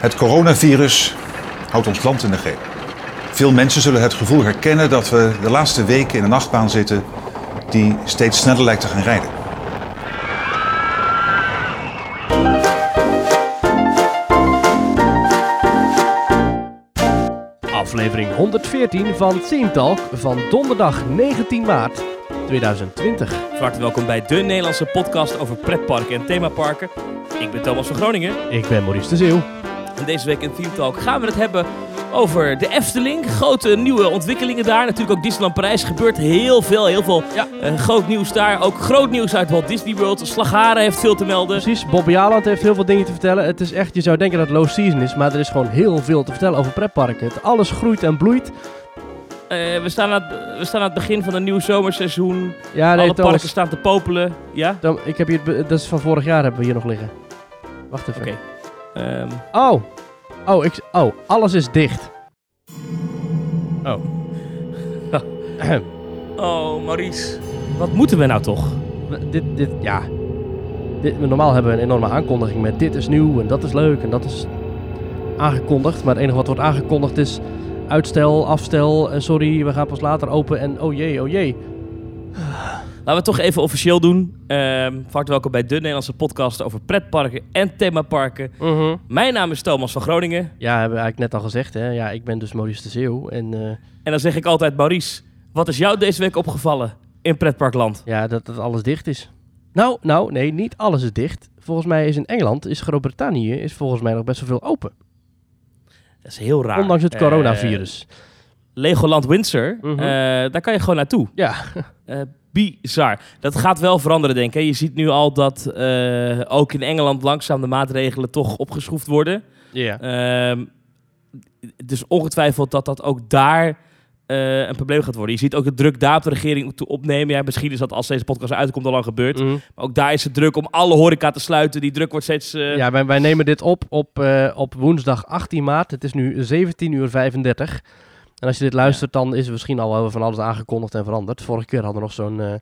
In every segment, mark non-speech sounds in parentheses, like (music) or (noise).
Het coronavirus houdt ons land in de greep. Veel mensen zullen het gevoel herkennen dat we de laatste weken in een nachtbaan zitten die steeds sneller lijkt te gaan rijden. Aflevering 114 van Team Talk van donderdag 19 maart 2020. Van harte welkom bij de Nederlandse podcast over pretparken en themaparken. Ik ben Thomas van Groningen Ik ben Maurice de Zeeuw. En deze week in Team Talk gaan we het hebben over de Efteling. Grote nieuwe ontwikkelingen daar. Natuurlijk ook Disneyland Parijs. Gebeurt heel veel, heel veel Ja. eh, groot nieuws daar. Ook groot nieuws uit Walt Disney World. Slagharen heeft veel te melden. Precies, Bobby Aland heeft heel veel dingen te vertellen. Het is echt, je zou denken dat het low season is, maar er is gewoon heel veel te vertellen over pretparken. Het, alles groeit en bloeit. Eh, we, staan aan het, we staan aan het begin van een nieuw zomerseizoen. Ja, nee, Alle Thomas, parken staan te popelen. Ja? Tom, ik heb hier, dat is van vorig jaar hebben we hier nog liggen. Wacht even. Oké. Ehm, Oh, oh, ik, oh, alles is dicht. oh. (laughs) oh, Maurice. Wat moeten we nou toch? dit, dit, ja. Dit, normaal hebben we een enorme aankondiging met dit is nieuw en dat is leuk en dat is aangekondigd. Maar het enige wat wordt aangekondigd is uitstel, afstel, en sorry, we gaan pas later open en oh jee, oh jee. Laten we het toch even officieel doen. Van harte welkom bij de Nederlandse podcast over pretparken en themaparken. Mijn naam is Thomas van Groningen. Ja, hebben we eigenlijk net al gezegd hè. Ja, ik ben dus Maurice de Zeeuw en eh, En dan zeg ik altijd, Maurice, wat is jou deze week opgevallen in pretparkland? ja, dat, dat alles dicht is. Nou, nou, nee, niet alles is dicht. Volgens mij is in Engeland, is Groot-Brittannië, is volgens mij nog best wel veel open. Dat is heel raar. Ondanks het Eh, coronavirus. Legoland Windsor, Mhm. eh, daar kan je gewoon naartoe. ja, Eh, bizar. Dat gaat wel veranderen, denk ik. Je ziet nu al dat eh, ook in Engeland langzaam de maatregelen toch opgeschroefd worden. ja. Ehm, dus ongetwijfeld dat dat ook daar een probleem gaat worden. Je ziet ook de druk daar op de regering toe opnemen. Ja, misschien is dat als deze podcast uitkomt al lang gebeurd. Mhm. Maar ook daar is het druk om alle horeca te sluiten. Die druk wordt steeds... Ja, wij, wij nemen dit op op, op woensdag 18 maart. Het is nu 17 uur 35. En als je dit luistert, dan is er misschien al wel van alles aangekondigd en veranderd. Vorige keer hadden we nog zo'n eh,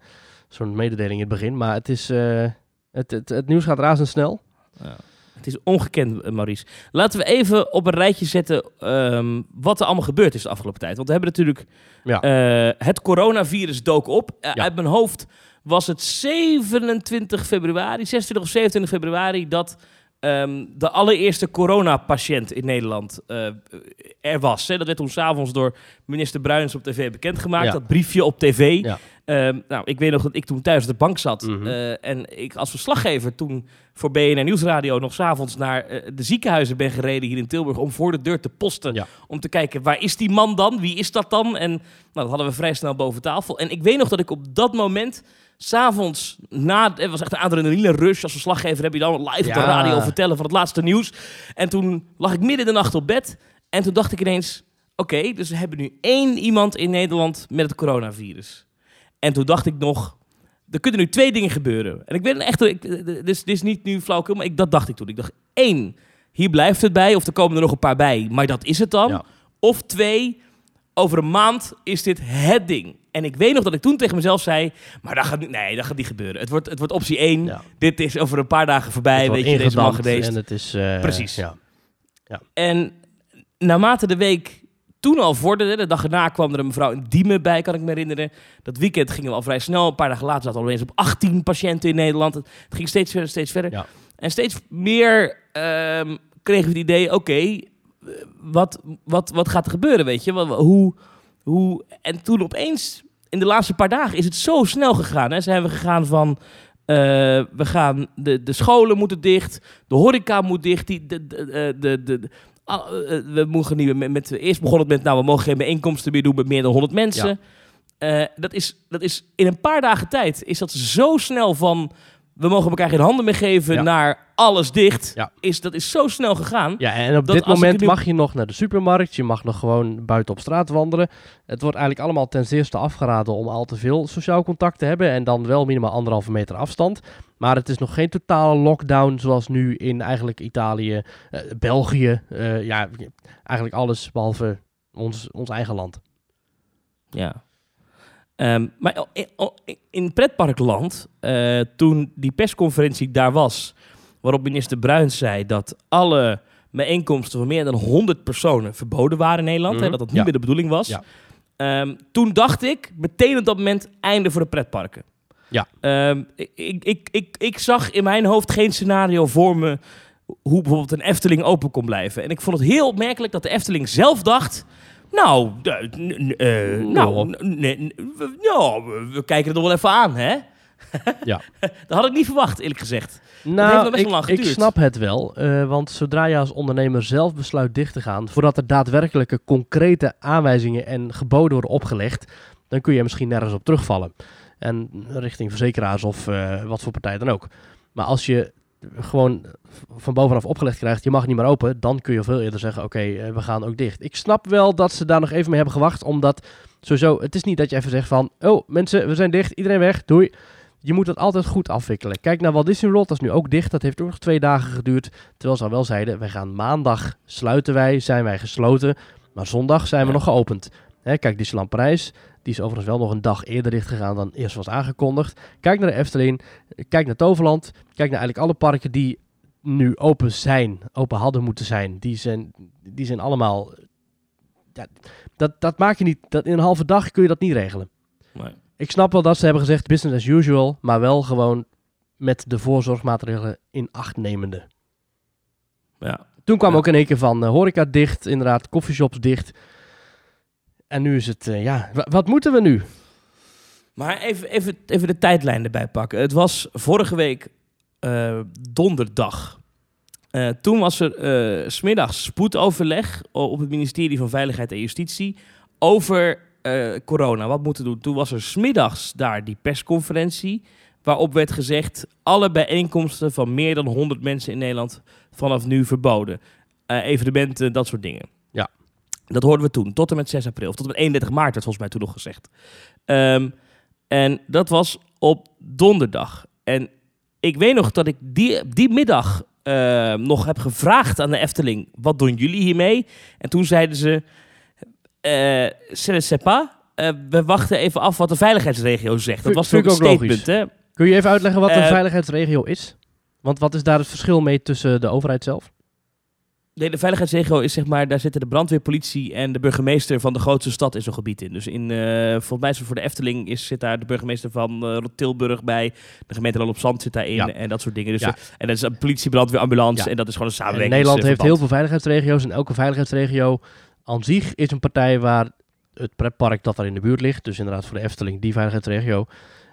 zo'n mededeling in het begin. Maar het, is, eh, het, het, het nieuws gaat razendsnel. Het is ongekend, eh, Maurice. Laten we even op een rijtje zetten ehm, wat er allemaal gebeurd is de afgelopen tijd. Want we hebben natuurlijk... Ja. het coronavirus dook op. Ja. Uit mijn hoofd was het 27 februari, 26 of 27 februari... dat ehm, de allereerste coronapatiënt in Nederland eh, er was. Hè. Dat werd toen s'avonds door minister Bruins op tv bekendgemaakt. Ja. Dat briefje op tv. Ja. Ehm, nou, ik weet nog dat ik toen thuis op de bank zat. Mhm. eh, en ik als verslaggever toen voor BNR Nieuwsradio nog s'avonds naar eh, de ziekenhuizen ben gereden hier in Tilburg om voor de deur te posten. Ja. Om te kijken, waar is die man dan? Wie is dat dan? En nou, dat hadden we vrij snel boven tafel. En ik weet nog dat ik op dat moment, s'avonds, na, het was echt een adrenaline rush. Als verslaggever heb je dan live op de radio vertellen van het laatste nieuws. En toen lag ik midden in de nacht op bed. En toen dacht ik ineens, oké, dus we hebben nu één iemand in Nederland met het coronavirus. En toen dacht ik nog, er kunnen nu twee dingen gebeuren. En ik ben echt, ik, dus dit is niet nu flauwkul, maar ik, dat dacht ik toen. Ik dacht, één, hier blijft het bij, of er komen er nog een paar bij, maar dat is het dan. Ja. Of twee, over een maand is dit het ding. En ik weet nog dat ik toen tegen mezelf zei, maar dat gaat, niet- nee, dat gaat niet gebeuren. Het wordt, het wordt optie één. Ja. Dit is over een paar dagen voorbij, Het weet je, deze man geweest. En het is... eh, Precies. Ja. En naarmate de week toen al vorderde, de dag erna kwam er een mevrouw in Diemen bij, kan ik me herinneren. Dat weekend gingen we al vrij snel. Een paar dagen later zaten we al eens op 18 patiënten in Nederland. Het ging steeds verder, steeds verder. Ja. En steeds meer ehm, kregen we het idee, oké, eh, wat, wat, wat gaat er gebeuren, weet je? Hoe, hoe... En toen opeens, in de laatste paar dagen, is het zo snel gegaan. Hè? Zijn we gegaan van... eh, we gaan, de, de scholen moeten dicht, de horeca moet dicht, die, de, de, de, de, ah, eh, we mogen niet met, met, eerst begon het met, nou, we mogen geen bijeenkomsten meer doen met meer dan 100 mensen. Eh, dat, is, dat is in een paar dagen tijd is dat zo snel van, we mogen elkaar geen handen meer geven, Ja. naar alles dicht. Ja. Is, dat is zo snel gegaan. Ja, en op dit moment nu- mag je nog naar de supermarkt. Je mag nog gewoon buiten op straat wandelen. Het wordt eigenlijk allemaal ten zeerste afgeraden om al te veel sociaal contact te hebben. En dan wel minimaal anderhalve meter afstand. Maar het is nog geen totale lockdown zoals nu in eigenlijk Italië, eh, België. eh, ja, eigenlijk alles behalve ons, ons eigen land. Ja. Ehm, maar in, in pretparkland, eh, toen die persconferentie daar was, waarop minister Bruins zei dat alle bijeenkomsten van meer dan 100 personen verboden waren in Nederland. Mhm. Hè, dat dat niet Ja. meer de bedoeling was. Ja. Ehm, toen dacht ik meteen op dat moment einde voor de pretparken. Ja. Ehm, ik, ik, ik, ik zag in mijn hoofd geen scenario voor me hoe bijvoorbeeld een Efteling open kon blijven. En ik vond het heel opmerkelijk dat de Efteling zelf dacht... Nou, eh, nou, n- n- n- we- kijken het nog wel even aan, hè? Ja. (laughs) Dat had ik niet verwacht, eerlijk gezegd. Nou, ik, lang snap het wel. eh, want zodra je als ondernemer zelf besluit dicht te gaan, voordat er daadwerkelijke concrete aanwijzingen en geboden worden opgelegd, dan kun je misschien nergens op terugvallen. En richting verzekeraars of eh, wat voor partij dan ook. Maar als je gewoon van bovenaf opgelegd krijgt, je mag niet meer open, dan kun je veel eerder zeggen, oké, eh, we gaan ook dicht. Ik snap wel dat ze daar nog even mee hebben gewacht, omdat sowieso, het is niet dat je even zegt van, oh mensen, we zijn dicht, iedereen weg, doei. Je moet het altijd goed afwikkelen. Kijk naar Walt Disney World, dat is nu ook dicht. Dat heeft ook nog twee dagen geduurd. Terwijl ze al wel zeiden, wij gaan maandag sluiten wij, zijn wij gesloten. Maar zondag zijn we Ja. nog geopend. Hè, kijk, Disneyland Parijs, die is overigens wel nog een dag eerder dicht gegaan dan eerst was aangekondigd. Kijk naar de Efteling, kijk naar Toverland. Kijk naar eigenlijk alle parken die nu open zijn, open hadden moeten zijn. Die zijn, die zijn allemaal... Ja, dat, dat maak je niet, dat in een halve dag kun je dat niet regelen. Nee. Ik snap wel dat ze hebben gezegd business as usual, maar wel gewoon met de voorzorgmaatregelen in acht nemende. Ja. Toen kwam Ja. ook in één keer van eh, horeca dicht, inderdaad, coffeeshops dicht. En nu is het, eh, ja, wa- wat moeten we nu? Maar even, even, even de tijdlijn erbij pakken. Het was vorige week eh, donderdag. Eh, toen was er 's smiddags spoedoverleg op het ministerie van Veiligheid en Justitie over corona. Wat moeten we doen? Toen was er smiddags daar die persconferentie waarop werd gezegd alle bijeenkomsten van meer dan 100 mensen in Nederland vanaf nu verboden. Evenementen, dat soort dingen. Dat hoorden we toen, tot en met 6 april. Of tot en met 31 maart werd volgens mij toen nog gezegd. Ehm, en dat was op donderdag. En ik weet nog dat ik die, die middag eh, nog heb gevraagd aan de Efteling: wat doen jullie hiermee? En toen zeiden ze: eh "Ce ne sais pas. Eh, we wachten even af wat de veiligheidsregio zegt. Dat was vind ook een ook statement, hè? Kun je even uitleggen wat een Eh, veiligheidsregio is? Want wat is daar het verschil mee tussen de overheid zelf? Nee, de veiligheidsregio is zeg maar, daar zitten de brandweerpolitie en de burgemeester van de grootste stad in zo'n gebied in. Dus in, eh volgens mij is het voor de Efteling is, zit daar de burgemeester van eh, Tilburg bij, de gemeente Land op Zand zit daarin Ja. en dat soort dingen. Dus, Ja. eh, en dat is een politie, brandweer, ambulance Ja. en dat is gewoon een En samenwerking. Nederland heeft heel veel veiligheidsregio's en elke veiligheidsregio aan zich is een partij waar het pretpark dat daar in de buurt ligt, dus inderdaad voor de Efteling, die veiligheidsregio,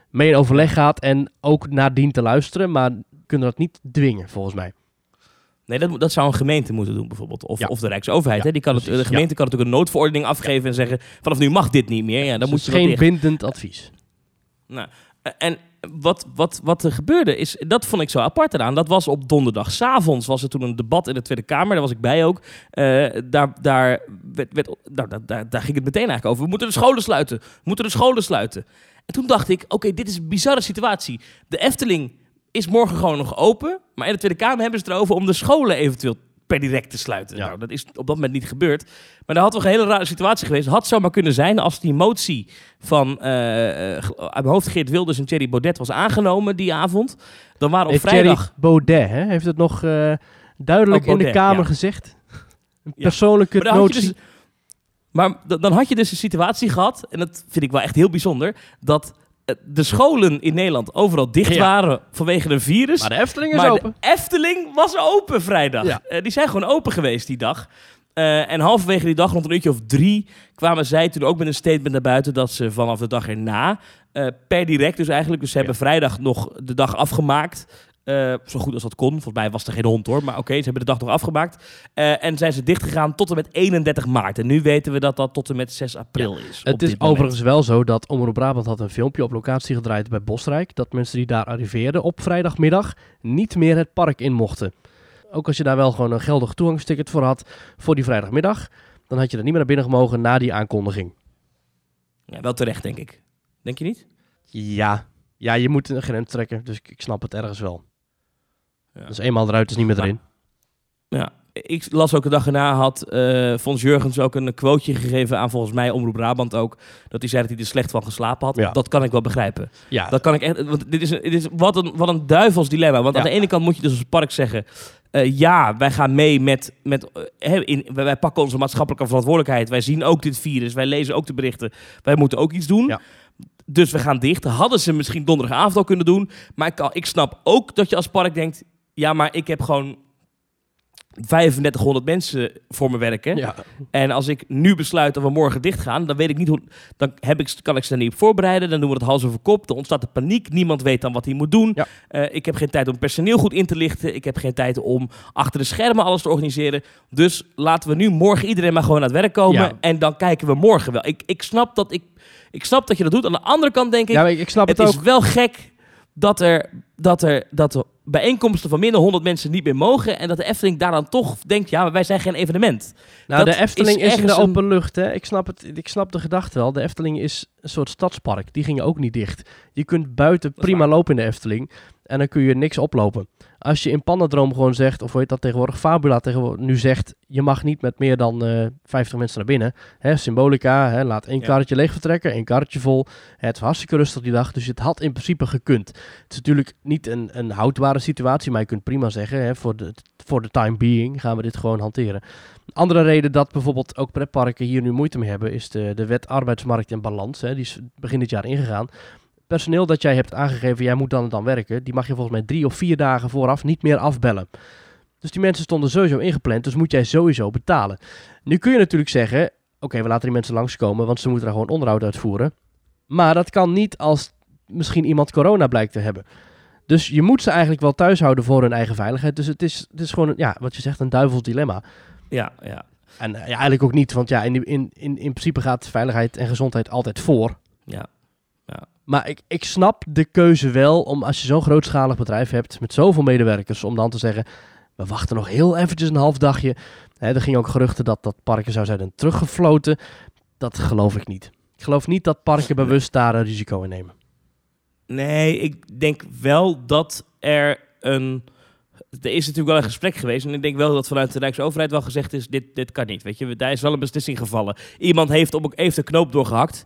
mee in overleg gaat en ook nadien te luisteren, maar kunnen dat niet dwingen volgens mij. Nee, dat, dat zou een gemeente moeten doen bijvoorbeeld. Of, Ja. of de Rijksoverheid. Ja, hè? Die kan het, de gemeente kan natuurlijk een noodverordening afgeven en zeggen vanaf nu mag dit niet meer. Ja, dan Dus moet het je geen dicht. bindend advies. Nou, eh, en wat, wat, wat er gebeurde is, dat vond ik zo apart eraan. Dat was op donderdag. S'avonds was er toen een debat in de Tweede Kamer. Daar was ik bij ook. Eh, daar, daar, werd, werd, nou, daar, daar, daar ging het meteen eigenlijk over. We moeten de scholen sluiten. We moeten de scholen sluiten. En toen dacht ik, oké, dit is een bizarre situatie. De Efteling is morgen gewoon nog open. Maar in de Tweede Kamer hebben ze het erover om de scholen eventueel per direct te sluiten. Ja. Nou, dat is op dat moment niet gebeurd. Maar daar had toch een hele rare situatie geweest. Had zomaar kunnen zijn als die motie van eh, eh, uit mijn hoofd Geert Wilders en Thierry Baudet was aangenomen die avond. Dan waren op Nee, vrijdag... Thierry Baudet hè, heeft het nog eh, duidelijk Oh, in de Kamer ja. gezegd. Een Ja. persoonlijke je notie. dus, maar dan had je dus een situatie gehad, en dat vind ik wel echt heel bijzonder, dat de scholen in Nederland overal dicht Ja. waren vanwege een virus. Maar de Efteling is Maar open. de Efteling was open vrijdag. Ja. Eh, die zijn gewoon open geweest die dag. Eh, en halverwege die dag, rond een uurtje of drie, kwamen zij toen ook met een statement naar buiten dat ze vanaf de dag erna, eh, per direct dus eigenlijk, dus ze hebben vrijdag nog de dag afgemaakt. Eh, zo goed als dat kon. Volgens mij was er geen hond hoor. Maar oké, ze hebben de dag nog afgemaakt. Eh, en zijn ze dichtgegaan tot en met 31 maart. En nu weten we dat dat tot en met 6 april is. Het is moment. overigens wel zo dat Omroep Brabant had een filmpje op locatie gedraaid bij Bosrijk. Dat mensen die daar arriveerden op vrijdagmiddag niet meer het park in mochten. Ook als je daar wel gewoon een geldig toegangsticket voor had voor die vrijdagmiddag. Dan had je er niet meer naar binnen gemogen na die aankondiging. Ja, wel terecht, denk ik. Denk je niet? Ja, ja je moet een grens trekken. Dus ik snap het ergens wel. Ja. Dus eenmaal eruit is niet meer erin. Ja, ik las ook de dag erna had eh Fons Jurgens ook een quoteje gegeven aan volgens mij Omroep Brabant ook. Dat hij zei dat hij er slecht van geslapen had. Ja. Dat kan ik wel begrijpen. Ja, Dat kan ik echt, want dit is, dit is wat, een, wat een duivels dilemma. Want aan de ene kant moet je dus als park zeggen, eh, ja, wij gaan mee met. met eh, in, wij, pakken onze maatschappelijke verantwoordelijkheid. Wij zien ook dit virus. Wij lezen ook de berichten. Wij moeten ook iets doen. Ja. Dus we gaan dicht. Hadden ze misschien donderdagavond al kunnen doen. Maar ik, ik snap ook dat je als park denkt. Ja, maar ik heb gewoon 3500 mensen voor me werken. Ja. En als ik nu besluit dat we morgen dicht gaan, dan weet ik niet hoe. Dan heb ik, kan ik ze er niet op voorbereiden. Dan doen we het hals over kop. Dan ontstaat de paniek. Niemand weet dan wat hij moet doen. Ja. Eh, ik heb geen tijd om personeel goed in te lichten. Ik heb geen tijd om achter de schermen alles te organiseren. Dus laten we nu morgen iedereen maar gewoon aan het werk komen. Ja. En dan kijken we morgen wel. Ik, ik, snap dat ik, ik snap dat je dat doet. Aan de andere kant denk ik, ja, ik, snap het het, is wel gek dat er, dat er dat er bijeenkomsten van minder 100 mensen niet meer mogen. En dat de Efteling daar dan toch denkt, ja, maar wij zijn geen evenement. Nou, dat de Efteling is is, in de open lucht. Hè? Ik, snap het, ik snap de gedachte wel. De Efteling is een soort stadspark. Die gingen ook niet dicht. Je kunt buiten prima lopen in de Efteling. En dan kun je niks oplopen. Als je in Pandadroom gewoon zegt, of hoe heet dat tegenwoordig, Fabula tegenwoordig nu zegt, je mag niet met meer dan eh 50 mensen naar binnen. Hè, symbolica, hè, laat één Ja. karretje leeg vertrekken, één karretje vol. Het was hartstikke rustig die dag, dus het had in principe gekund. Het is natuurlijk niet een, een houdbare situatie, maar je kunt prima zeggen, hè, voor, de, voor de time being gaan we dit gewoon hanteren. Andere reden dat bijvoorbeeld ook pretparken hier nu moeite mee hebben, is de, de wet arbeidsmarkt en balans. Hè, die is begin dit jaar ingegaan. Personeel dat jij hebt aangegeven, jij moet dan en dan werken, die mag je volgens mij drie of vier dagen vooraf niet meer afbellen. Dus die mensen stonden sowieso ingepland, dus moet jij sowieso betalen. Nu kun je natuurlijk zeggen, oké, we laten die mensen langskomen, want ze moeten daar gewoon onderhoud uitvoeren. Maar dat kan niet als misschien iemand corona blijkt te hebben. Dus je moet ze eigenlijk wel thuis houden voor hun eigen veiligheid. Dus het is, het is gewoon, een, ja, wat je zegt, een duivels dilemma. Ja, ja. En eh, ja, eigenlijk ook niet, want ja, in, in, in, in principe gaat veiligheid en gezondheid altijd voor. Ja. Maar ik, ik snap de keuze wel om als je zo'n grootschalig bedrijf hebt met zoveel medewerkers, om dan te zeggen, we wachten nog heel eventjes een half dagje. Er gingen ook geruchten dat dat parken zou zijn teruggefloten. Dat geloof ik niet. Ik geloof niet dat parken bewust daar een risico in nemen. Nee, ik denk wel dat er een. Er is natuurlijk wel een gesprek geweest. En ik denk wel dat vanuit de Rijksoverheid wel gezegd is: dit, dit kan niet. Weet je, daar is wel een beslissing gevallen. Iemand heeft, op, heeft de knoop doorgehakt.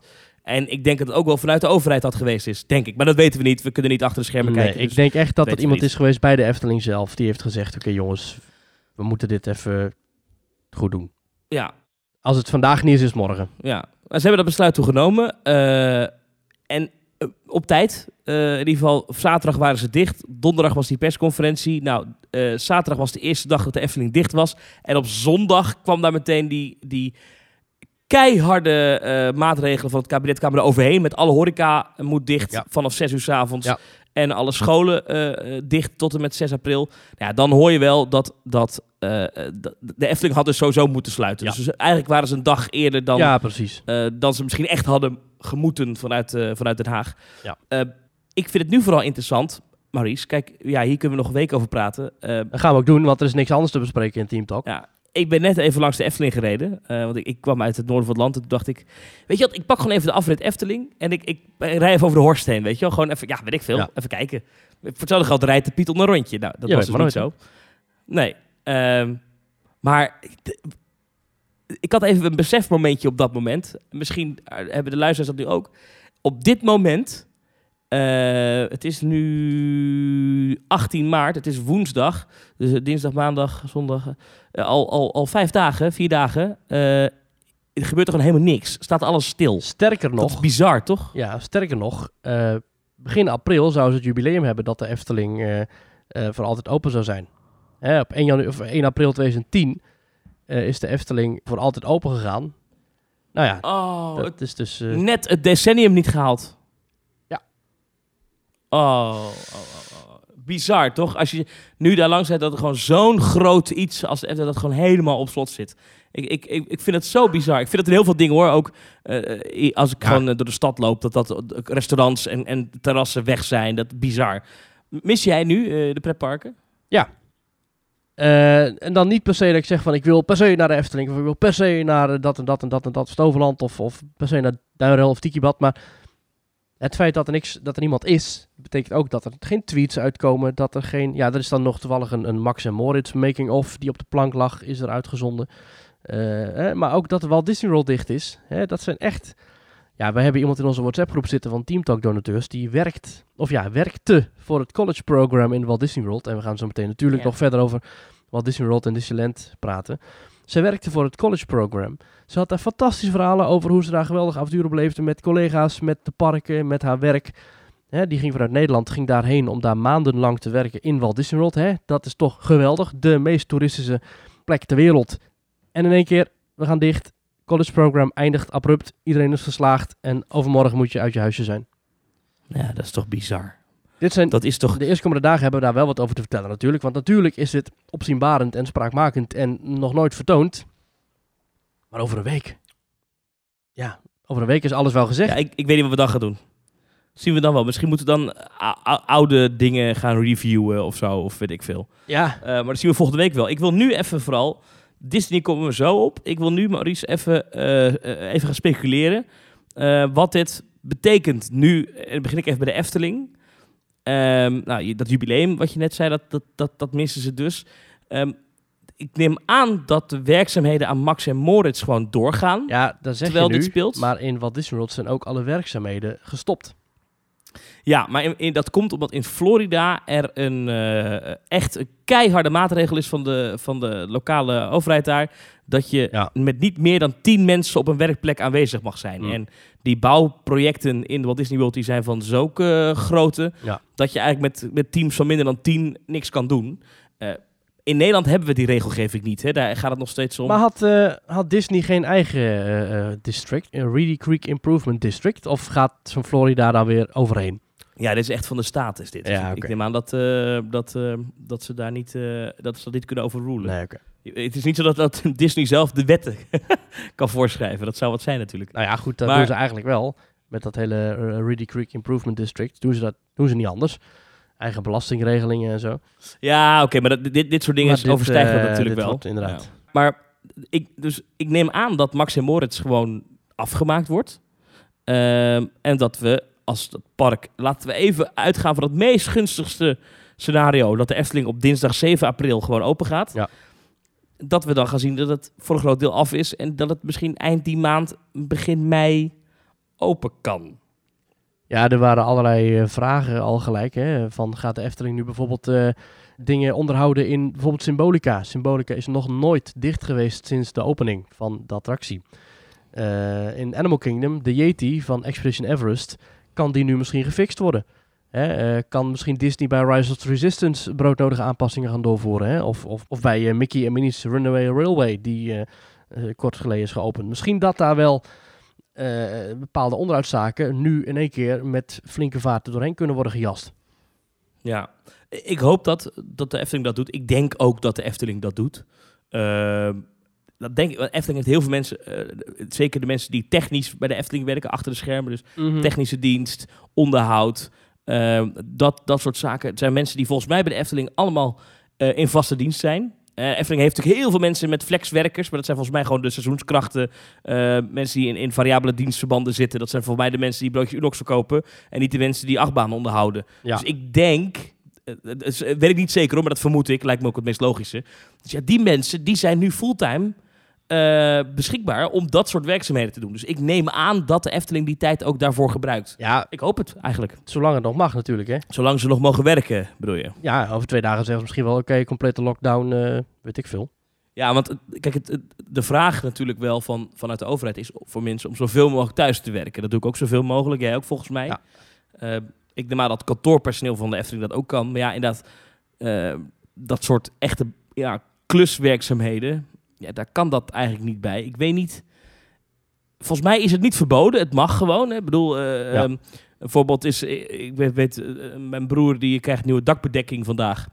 En ik denk dat het ook wel vanuit de overheid dat geweest is. Denk ik. Maar dat weten we niet. We kunnen niet achter de schermen Nee, kijken. ik dus- denk echt dat we iemand is geweest bij de Efteling zelf. Die heeft gezegd, oké jongens, we moeten dit even goed doen. Ja, Als het vandaag niet is, is het morgen. ja. Ze hebben dat besluit toen genomen. eh, en eh, op tijd. Eh, in ieder geval, zaterdag waren ze dicht. Donderdag was die persconferentie. Nou, zaterdag was de eerste dag dat de Efteling dicht was. En op zondag kwam daar meteen die, die keiharde eh, maatregelen van het kabinet kwamen er overheen. Met alle horeca moet dicht Ja. vanaf 6 uur s avonds. Ja. En alle scholen eh, eh, dicht tot en met 6 april. Nou Ja, dan hoor je wel dat, dat de Efteling had dus sowieso moeten sluiten. Ja. Dus eigenlijk waren ze een dag eerder dan, ja, precies. dan ze misschien echt hadden gemoeten vanuit, vanuit Den Haag. Ja. Ik vind het nu vooral interessant, Maurice. Kijk, ja, hier kunnen we nog een week over praten. Eh, Dat gaan we ook doen, want er is niks anders te bespreken in Team Talk. ja, ik ben net even langs de Efteling gereden. eh, want ik, ik kwam uit het noorden van het land. En toen dacht ik, weet je wat, ik pak gewoon even de afrit Efteling. En ik, ik, rij even over de Horst heen, weet je wel. Gewoon even, ja, weet ik veel. Ja. Even kijken. Voor hetzelfde geld rijdt de Piet op een rondje. Nou, dat was dus zo. Nee. ehm, maar ik had even een besefmomentje op dat moment. Misschien eh, hebben de luisteraars dat nu ook. Op dit moment, eh, het is nu 18 maart, het is woensdag. Dus eh, dinsdag, maandag, zondag. eh, al, al, al vijf dagen, vier dagen. eh, er gebeurt er gewoon helemaal niks. Staat alles stil. Sterker Dat is nog, bizar, toch? ja, sterker nog, begin april zou ze het jubileum hebben dat de Efteling voor altijd open zou zijn. Hè, op 1, janu- of 1 april 2010 eh, is de Efteling voor altijd open gegaan. Nou ja, Oh, het dat is dus... net het decennium niet gehaald. Ja. Oh, oh, oh, oh. bizar toch? Als je nu daar langs rijdt, dat er gewoon zo'n groot iets als de dat gewoon helemaal op slot zit. Ik, ik, ik, ik vind het zo bizar. Ik vind het in heel veel dingen hoor. Ook eh, eh, als ik Ja. gewoon eh, door de stad loop, dat, dat restaurants en, en terrassen weg zijn. Dat bizar. Mis jij nu de pretparken? Eh, en dan niet per se dat ik zeg van ik wil per se naar de Efteling of ik wil per se naar dat en dat en dat en dat Stoverland of, of per se naar Duinrel of Tikibad. Maar het feit dat er, niks, dat er niemand is, betekent ook dat er geen tweets uitkomen. Dat er geen, ja, er is dan nog toevallig een, een Max en Moritz making-of die op de plank lag, is er uitgezonden. Eh, eh, maar ook dat de Walt Disney World dicht is. Hè, dat zijn echt... Ja, we hebben iemand in onze WhatsApp-groep zitten van Team Talk donateurs. Die werkt, of ja, werkte voor het college program in Walt Disney World. En we gaan zo meteen natuurlijk Ja. nog verder over Walt Disney World en Disneyland praten. Zij werkte voor het college program. Ze had daar fantastische verhalen over hoe ze daar geweldig avonturen beleefde met collega's, met de parken, met haar werk. Hè, die ging vanuit Nederland, ging daarheen om daar maandenlang te werken in Walt Disney World. Hè. Dat is toch geweldig, de meest toeristische plek ter wereld. En in één keer, we gaan dicht. College program eindigt abrupt. Iedereen is geslaagd. En overmorgen moet je uit je huisje zijn. Ja, dat is toch bizar. Dit zijn Dat is toch... de eerstkomende dagen hebben we daar wel wat over te vertellen natuurlijk. Want natuurlijk is dit opzienbarend en spraakmakend en nog nooit vertoond. Maar over een week. Ja, over een week is alles wel gezegd. Ja, ik, ik weet niet wat we dan gaan doen. Zien we dan wel. Misschien moeten we dan oude dingen gaan reviewen of zo, of weet ik veel. Ja, Eh, maar dat zien we volgende week wel. Ik wil nu even vooral... Disney komen we zo op. Ik wil nu, Maurice, even, eh, eh, even gaan speculeren. wat dit betekent nu. En dan begin ik even bij de Efteling. Ehm, nou, dat jubileum wat je net zei, dat, dat, dat, dat missen ze dus. Ehm, ik neem aan dat de werkzaamheden aan Max en Moritz gewoon doorgaan. ja dat zeg Terwijl je nu. dit speelt? Maar in Walt Disney World zijn ook alle werkzaamheden gestopt. Ja, maar in, in- dat komt omdat in Florida er een eh, echt een keiharde maatregel is van de, van de lokale overheid daar. Dat je Ja. met niet meer dan tien mensen op een werkplek aanwezig mag zijn. Mm. En die bouwprojecten in Walt Disney World die zijn van zulke grootte Ja. dat je eigenlijk met, met teams van minder dan tien niks kan doen. Eh, in Nederland hebben we die regelgeving niet. Hè? Daar gaat het nog steeds om. Maar had, had Disney geen eigen district, een Reedy Creek Improvement District? Of gaat zo'n Florida daar weer overheen? Ja, dit is echt van de staat is dit. Ja, Dus. Ik neem aan dat, eh, dat, eh, dat ze daar niet, eh, dat ze dat niet kunnen overrulen. Nee. Het is niet zo dat, dat (laughs) Disney zelf de wetten (laughs) kan voorschrijven. Dat zou wat zijn natuurlijk. Nou ja, goed, dat Maar- doen ze eigenlijk wel. Met dat hele Reedy Creek Improvement District doen ze dat doen ze niet anders. Eigen belastingregelingen en zo. Ja, oké, maar dat, dit, dit soort dingen dit, overstijgen dat natuurlijk wel. wordt inderdaad. Ja. Maar ik, dus, ik neem aan dat Max en Moritz gewoon afgemaakt wordt. Ehm, en dat we als het park... Laten we even uitgaan van het meest gunstigste scenario. Dat de Efteling op dinsdag 7 april gewoon open gaat. Ja. Dat we dan gaan zien dat het voor een groot deel af is. En dat het misschien eind die maand, begin mei open kan. Ja, er waren allerlei eh, vragen al gelijk. Hè, van gaat de Efteling nu bijvoorbeeld eh, dingen onderhouden in bijvoorbeeld Symbolica? Symbolica is nog nooit dicht geweest sinds de opening van de attractie. Eh, in Animal Kingdom, de Yeti van Expedition Everest, kan die nu misschien gefixt worden? Hè, eh, kan misschien Disney bij Rise of the Resistance broodnodige aanpassingen gaan doorvoeren? Hè? Of, of, of bij eh, Mickey en Minnie's Runaway Railway, die eh, kort geleden is geopend. Misschien dat daar wel bepaalde onderhoudszaken nu in één keer met flinke vaart doorheen kunnen worden gejast. Ja, ik hoop dat, dat de Efteling dat doet. Ik denk ook dat de Efteling dat doet. Dat denk ik, want Efteling heeft heel veel mensen, eh, zeker de mensen die technisch bij de Efteling werken, achter de schermen, dus Mhm. technische dienst, onderhoud, ehm, dat, dat soort zaken. Het zijn mensen die volgens mij bij de Efteling allemaal eh, in vaste dienst zijn. Eh Efteling heeft natuurlijk heel veel mensen met flexwerkers, maar dat zijn volgens mij gewoon de seizoenskrachten. mensen die in, in variabele dienstverbanden zitten. Dat zijn volgens mij de mensen die broodje Unox verkopen en niet de mensen die achtbanen onderhouden. Ja. Dus ik denk, dat eh, weet ik niet zeker hoor, maar dat vermoed ik, lijkt me ook het meest logische. Dus ja, die mensen die zijn nu fulltime eh, beschikbaar om dat soort werkzaamheden te doen. Dus ik neem aan dat de Efteling die tijd ook daarvoor gebruikt. Ja, Ik hoop het eigenlijk. zolang het nog mag natuurlijk. Hè. Zolang ze nog mogen werken, bedoel je? Ja, over twee dagen zeggen ze misschien wel, oké, complete lockdown, eh, weet ik veel. Ja, want kijk, het, het- de vraag natuurlijk wel van, vanuit de overheid is voor mensen om zoveel mogelijk thuis te werken. Dat doe ik ook zoveel mogelijk. Jij ook volgens mij. Ja. Eh, ik neem aan dat kantoorpersoneel van de Efteling dat ook kan. Maar ja, inderdaad, dat soort echte ja, kluswerkzaamheden, ja, daar kan dat eigenlijk niet bij. Ik weet niet. Volgens mij is het niet verboden. Het mag gewoon. Hè. Ik bedoel, eh, Ja. ehm, een voorbeeld is, eh, ik weet, weet eh, mijn broer die krijgt nieuwe dakbedekking vandaag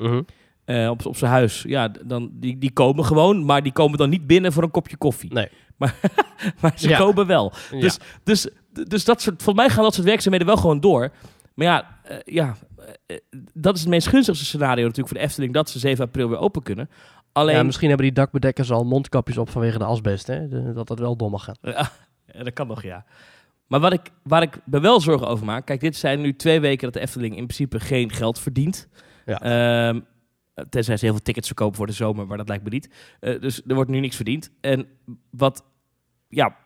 eh, op, op zijn huis. Ja, dan, die, die komen gewoon, maar die komen dan niet binnen voor een kopje koffie. Nee. (laughs) Maar, maar ze Ja. komen wel. Ja. Dus, dus, dus dat soort, volgens mij gaan dat soort werkzaamheden wel gewoon door. Maar ja, ja dat is het meest gunstigste scenario natuurlijk voor de Efteling, dat ze 7 april weer open kunnen. Alleen, Ja, misschien hebben die dakbedekkers al mondkapjes op vanwege de asbest, hè? De- dat dat wel dom mag gaan. Ja, dat kan nog, ja. Maar wat ik, waar ik me wel zorgen over maak... Kijk, dit zijn nu twee weken dat de Efteling in principe geen geld verdient. Ja. Ehm, tenzij ze heel veel tickets verkopen voor de zomer, maar dat lijkt me niet. Eh, dus er wordt nu niks verdiend. En wat... Ja,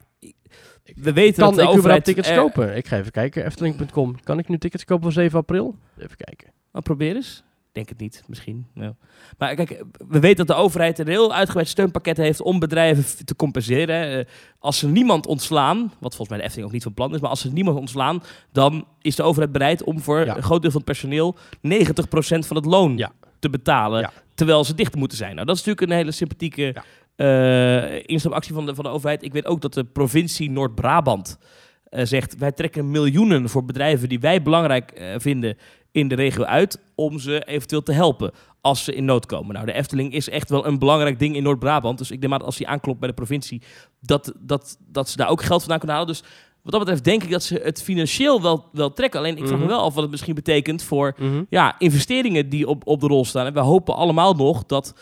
we weten Kan dat de overheid... tickets er- kopen? Ik ga even kijken, efteling.com. Kan ik nu tickets kopen voor 7 april? Even kijken. Nou, probeer eens. Denk het niet, misschien. Ja. Maar kijk, we weten dat de overheid een heel uitgebreid steunpakket heeft om bedrijven te compenseren. Eh, als ze niemand ontslaan, wat volgens mij de Efteling ook niet van plan is, maar als ze niemand ontslaan, dan is de overheid bereid om voor Ja. een groot deel van het personeel 90% van het loon Ja. te betalen, terwijl ze dicht moeten zijn. Nou, dat is natuurlijk een hele sympathieke eh, instapactie van de, van de overheid. Ik weet ook dat de provincie Noord-Brabant eh, zegt: wij trekken miljoenen voor bedrijven die wij belangrijk vinden in de regio uit, om ze eventueel te helpen als ze in nood komen. Nou, de Efteling is echt wel een belangrijk ding in Noord-Brabant. Dus ik denk maar dat als hij aanklopt bij de provincie, dat, dat, dat ze daar ook geld vandaan kunnen halen. Dus wat dat betreft denk ik dat ze het financieel wel, wel trekken. Alleen ik vraag me Mhm. wel af wat het misschien betekent voor ja, investeringen die op, op de rol staan. En we hopen allemaal nog dat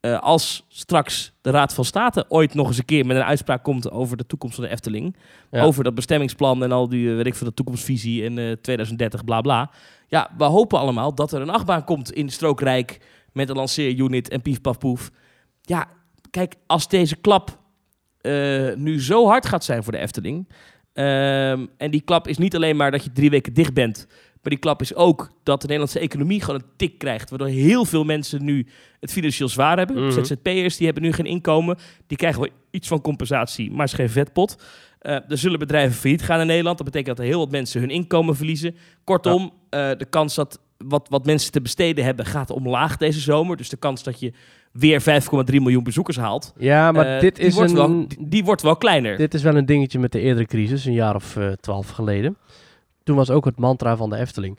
eh, als straks de Raad van State ooit nog eens een keer met een uitspraak komt over de toekomst van de Efteling. Ja. Over dat bestemmingsplan en al die, eh, weet ik van de toekomstvisie in eh 2030, bla bla. Ja, we hopen allemaal dat er een achtbaan komt in Strookrijk met een lanceerunit en pief paf poef. Ja, kijk, als deze klap eh, nu zo hard gaat zijn voor de Efteling. ehm, en die klap is niet alleen maar dat je drie weken dicht bent. Maar die klap is ook dat de Nederlandse economie gewoon een tik krijgt. Waardoor heel veel mensen nu het financieel zwaar hebben. Mhm. ZZP'ers die hebben nu geen inkomen. Die krijgen wel iets van compensatie, maar is geen vetpot. Eh, er zullen bedrijven failliet gaan in Nederland. Dat betekent dat heel wat mensen hun inkomen verliezen. Kortom, eh, de kans dat wat, wat mensen te besteden hebben gaat omlaag deze zomer. Dus de kans dat je weer 5,3 miljoen bezoekers haalt. Ja, maar eh, dit die is wordt een... wel, die, die wordt wel kleiner. Dit is wel een dingetje met de eerdere crisis, een jaar of twaalf geleden. Toen was ook het mantra van de Efteling.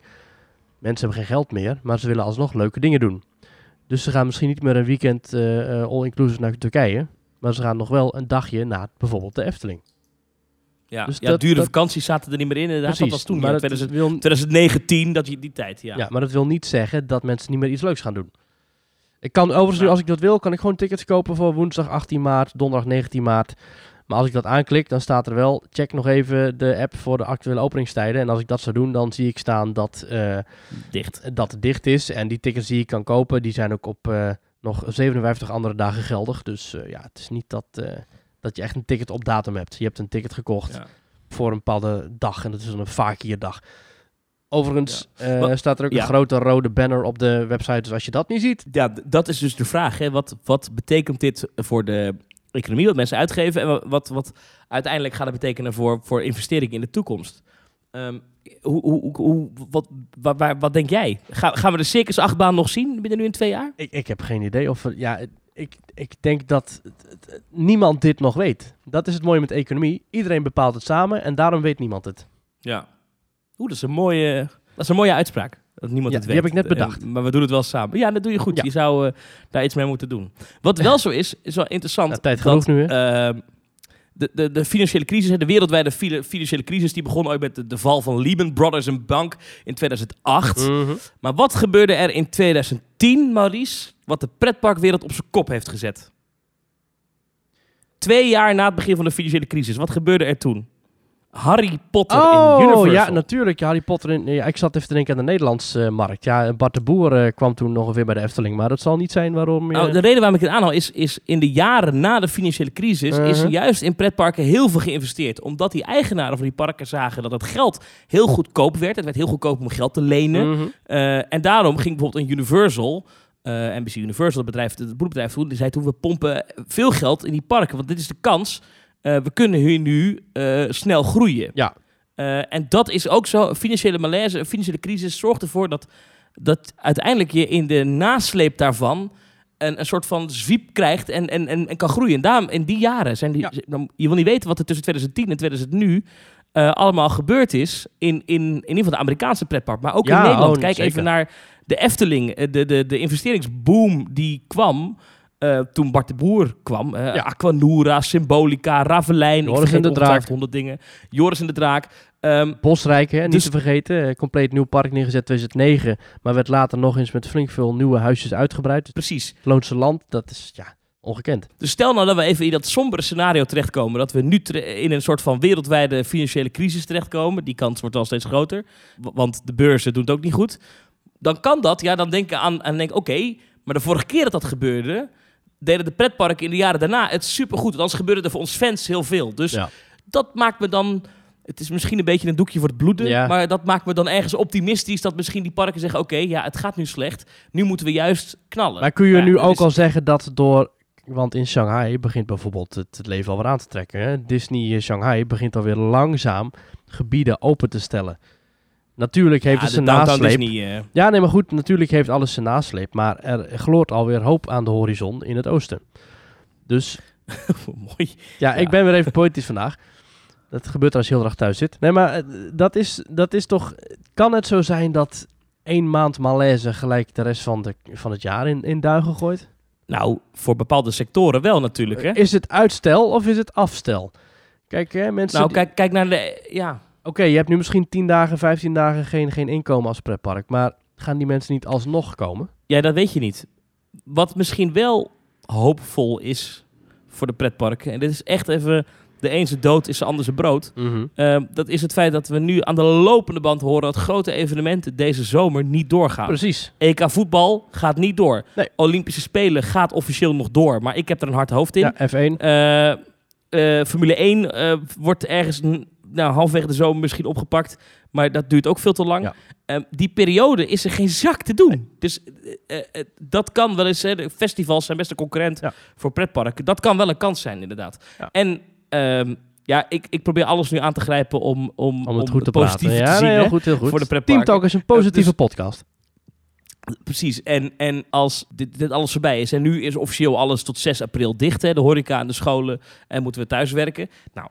Mensen hebben geen geld meer, maar ze willen alsnog leuke dingen doen. Dus ze gaan misschien niet meer een weekend all-inclusive naar Turkije. Maar ze gaan nog wel een dagje naar bijvoorbeeld de Efteling. Ja, dus ja dat- dure dat- vakanties zaten er niet meer in. Inderdaad, dat was toen. maar ja, dat 2000 wil, 2019, dat die tijd. Ja. ja. maar dat wil niet zeggen dat mensen niet meer iets leuks gaan doen. Ik kan overigens nu, Ja. als ik dat wil, kan ik gewoon tickets kopen voor woensdag 18 maart, donderdag 19 maart. Maar als ik dat aanklik, dan staat er wel, check nog even de app voor de actuele openingstijden. En als ik dat zou doen, dan zie ik staan dat, eh, Dicht. dat het dicht is. En die tickets die ik kan kopen, die zijn ook op eh, nog 57 andere dagen geldig. Dus eh, ja, het is niet dat, dat je echt een ticket op datum hebt. Je hebt een ticket gekocht Ja. voor een bepaalde dag. En dat is dan een vakierdag. Overigens eh, Wat- staat er ook ja. een grote rode banner op de website. Dus als je dat niet ziet, Ja, dat is dus de vraag. Hè. Wat, wat betekent dit voor de economie, wat mensen uitgeven? En wa- wat, wat uiteindelijk gaat het betekenen voor, voor investeringen in de toekomst? Ehm, hoe, hoe, hoe, wat, waar, waar- wat denk jij? Ga, gaan we de circus achtbaan nog zien binnen nu in twee jaar? ik, ik heb geen idee of... er- Ja, ik, ik denk dat niemand dit nog weet. Dat is het mooie met economie. Iedereen bepaalt het samen en daarom weet niemand het. Ja. Oeh, dat is een mooie, dat is een mooie uitspraak. Dat niemand Ja, het die weet. heb ik net bedacht. maar we doen het wel samen. Ja, dat doe je goed. Ja. Je zou eh, daar iets mee moeten doen. Wat wel zo is, is wel interessant. Ja, tijd dat, genoeg nu, hè? Ehm, de, de, de financiële crisis, de wereldwijde financiële crisis, die begon ooit met de, de val van Lehman Brothers een bank in 2008. Mhm. Maar wat gebeurde er in 2010, Maurice, wat de pretparkwereld op zijn kop heeft gezet? Twee jaar na het begin van de financiële crisis, wat gebeurde er toen? Harry Potter in Oh, Universal. ja, natuurlijk. Harry Potter in... Ja, ik zat even te denken aan de Nederlandse eh, markt. Ja, Bart de Boer eh, kwam toen nog weer bij de Efteling. Maar dat zal niet zijn waarom... je- Nou, de reden waarom ik het aanhaal is, is in de jaren na de financiële crisis is Mhm. juist in pretparken heel veel geïnvesteerd. Omdat die eigenaren van die parken zagen dat het geld heel goedkoop werd. Het werd heel goedkoop om geld te lenen. Eh, en daarom ging bijvoorbeeld een Universal, eh NBC Universal, het bedrijf, het boekbedrijf die zei toen we pompen veel geld in die parken, want dit is de kans. Eh, we kunnen hier nu eh, snel groeien. Ja. En dat is ook zo. Financiële malaise, een financiële crisis zorgt ervoor dat, dat uiteindelijk je in de nasleep daarvan een, een soort van zwiep krijgt en, en, en, en kan groeien. En daarom, in die jaren zijn die. Ja. Je wil niet weten wat er tussen 2010 en 2000 nu eh, allemaal gebeurd is in, in, in ieder geval de Amerikaanse pretpark, maar ook Ja, in Nederland. oh, Kijk zeker. even naar de Efteling, eh, de, de, de investeringsboom die kwam. eh, toen Bart de Boer kwam. eh Ja. Aquanura, Symbolica, Ravelijn. Joris en de Draak. honderd dingen. Joris en de Draak. Ehm, Bosrijk, hè, niet Dus- te vergeten. compleet nieuw park neergezet 2009. Maar werd later nog eens met flink veel nieuwe huisjes uitgebreid. Precies. Loonse Land, dat is ja, ongekend. Dus stel nou dat we even in dat sombere scenario terechtkomen. Dat we nu in een soort van wereldwijde financiële crisis terechtkomen. Die kans wordt al steeds groter. Want de beurzen doen het ook niet goed. Dan kan dat, ja, dan denk ik aan en denk oké, maar de vorige keer dat dat gebeurde, deden de pretparken in de jaren daarna het supergoed. Want anders gebeurde er voor ons fans heel veel. Dus Ja. dat maakt me dan Het is misschien een beetje een doekje voor het bloeden. Ja. Maar dat maakt me dan ergens optimistisch. Dat misschien die parken zeggen: oké, ja, het gaat nu slecht. Nu moeten we juist knallen. Maar kun je Ja, nu ook is- al zeggen dat door... Want in Shanghai begint bijvoorbeeld het, het leven alweer aan te trekken. Hè? Disney in Shanghai begint alweer langzaam gebieden open te stellen. Natuurlijk heeft Ja, het zijn nasleep. Disney, eh, Ja, nee, maar goed, natuurlijk heeft alles zijn nasleep. Maar er gloort alweer hoop aan de horizon in het oosten. Dus (laughs) mooi. ja, ik ben weer even poëtisch vandaag. Dat gebeurt als je heel erg thuis zit. Nee, maar eh, dat is, dat is toch... Kan het zo zijn dat één maand malaise gelijk de rest van, de, van het jaar in, in duigen gooit? Nou, voor bepaalde sectoren wel natuurlijk. Hè? Is het uitstel of is het afstel? Kijk, hè, mensen... Nou, kijk, kijk naar de. Ja. Oké, je hebt nu misschien 10 dagen, 15 dagen geen, geen inkomen als pretpark. Maar gaan die mensen niet alsnog komen? ja, dat weet je niet. Wat misschien wel hoopvol is voor de pretparken. En dit is echt even. De een zijn dood is de ander zijn brood. Ehm, dat is het feit dat we nu aan de lopende band horen dat grote evenementen deze zomer niet doorgaan. Precies. EK voetbal gaat niet door. Nee. Olympische Spelen gaat officieel nog door. Maar ik heb er een hard hoofd in. Ja, F1. Eh, eh, Formule 1 eh, wordt ergens nou, halfwege de zomer misschien opgepakt. Maar dat duurt ook veel te lang. Ja. Eh, die periode is er geen zak te doen. Dus dat kan wel eens. Festivals zijn best een concurrent Ja. voor pretparken. Dat kan wel een kans zijn, inderdaad. Ja. En ehm, ja, ik, ik probeer alles nu aan te grijpen om, om, Om het goed te positieve praten. te Ja, zien. nee, hè. heel goed, heel goed. voor de. Team Talk is een positieve dus- podcast. Precies. En, en als dit, dit alles voorbij is en nu is officieel alles tot 6 april dicht, hè, de horeca en de scholen, en moeten we thuis werken. Nou,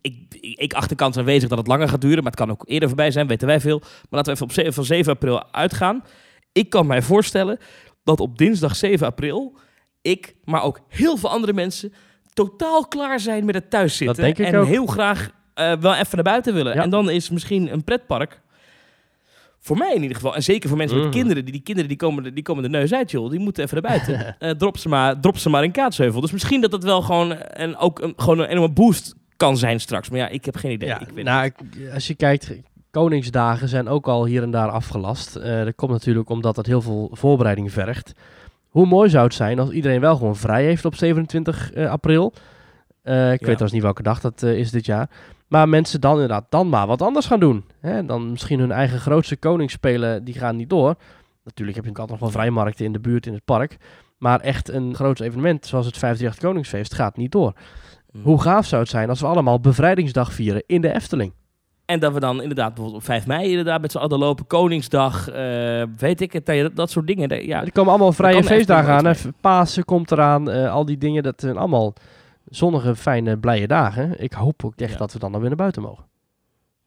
ik, ik, ik acht de kans aanwezig dat het langer gaat duren, maar het kan ook eerder voorbij zijn, weten wij veel. Maar laten we even op ze- van 7 april uitgaan. Ik kan mij voorstellen dat op dinsdag 7 april ik, maar ook heel veel andere mensen, totaal klaar zijn met het thuiszitten. denk ik en ook. heel graag eh, wel even naar buiten willen. Ja. En dan is misschien een pretpark voor mij in ieder geval. En zeker voor mensen met kinderen. Die, die kinderen die komen, de- die komen de neus uit, joh. Die moeten even naar buiten. (laughs) Eh drop, ze maar, drop ze maar in Kaatsheuvel. Dus misschien dat het wel gewoon, en ook een, gewoon een enorme boost kan zijn straks. Maar ja, ik heb geen idee. Ja, ik weet nou, als je kijkt, Koningsdagen zijn ook al hier en daar afgelast. Eh, dat komt natuurlijk omdat het heel veel voorbereiding vergt. Hoe mooi zou het zijn als iedereen wel gewoon vrij heeft op 27 eh, april. Eh, ik weet trouwens niet welke dag dat eh, is dit jaar. Maar mensen dan inderdaad dan maar wat anders gaan doen. Hè? Dan misschien hun eigen grootste koningsspelen, die gaan niet door. Natuurlijk heb je altijd nog wel vrijmarkten in de buurt in het park. Maar echt een groot evenement zoals het 538 Koningsfeest gaat niet door. niet. Hoe gaaf zou het zijn als we allemaal bevrijdingsdag vieren in de Efteling? En dat we dan inderdaad bijvoorbeeld op 5 mei inderdaad met z'n allen lopen. Koningsdag, eh, weet ik het. Dat, dat soort dingen. Ja, er komen allemaal vrije feestdagen aan. Hè. Pasen komt eraan. eh, al die dingen. Dat zijn allemaal zonnige, fijne, blije dagen. Ik hoop ook echt Ja. dat we dan, dan weer naar buiten mogen.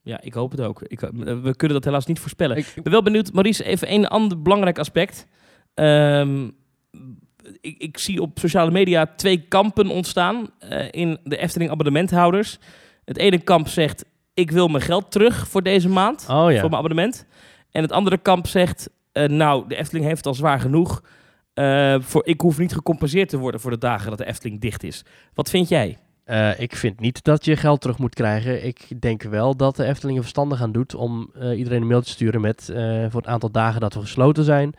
ja, ik hoop het ook. Ik, eh, we kunnen dat helaas niet voorspellen. Ik, ben wel benieuwd, Maurice, even een ander belangrijk aspect. Ehm, ik, ik zie op sociale media twee kampen ontstaan in de Efteling abonnementhouders. Het ene kamp zegt, ik wil mijn geld terug voor deze maand, oh ja. voor mijn abonnement. En het andere kamp zegt, eh, nou, de Efteling heeft het al zwaar genoeg. Eh, voor, ik hoef niet gecompenseerd te worden voor de dagen dat de Efteling dicht is. Wat vind jij? Eh, ik vind niet dat je geld terug moet krijgen. Ik denk wel dat de Efteling er verstandig aan doet om iedereen een mail te sturen met voor het aantal dagen dat we gesloten zijn.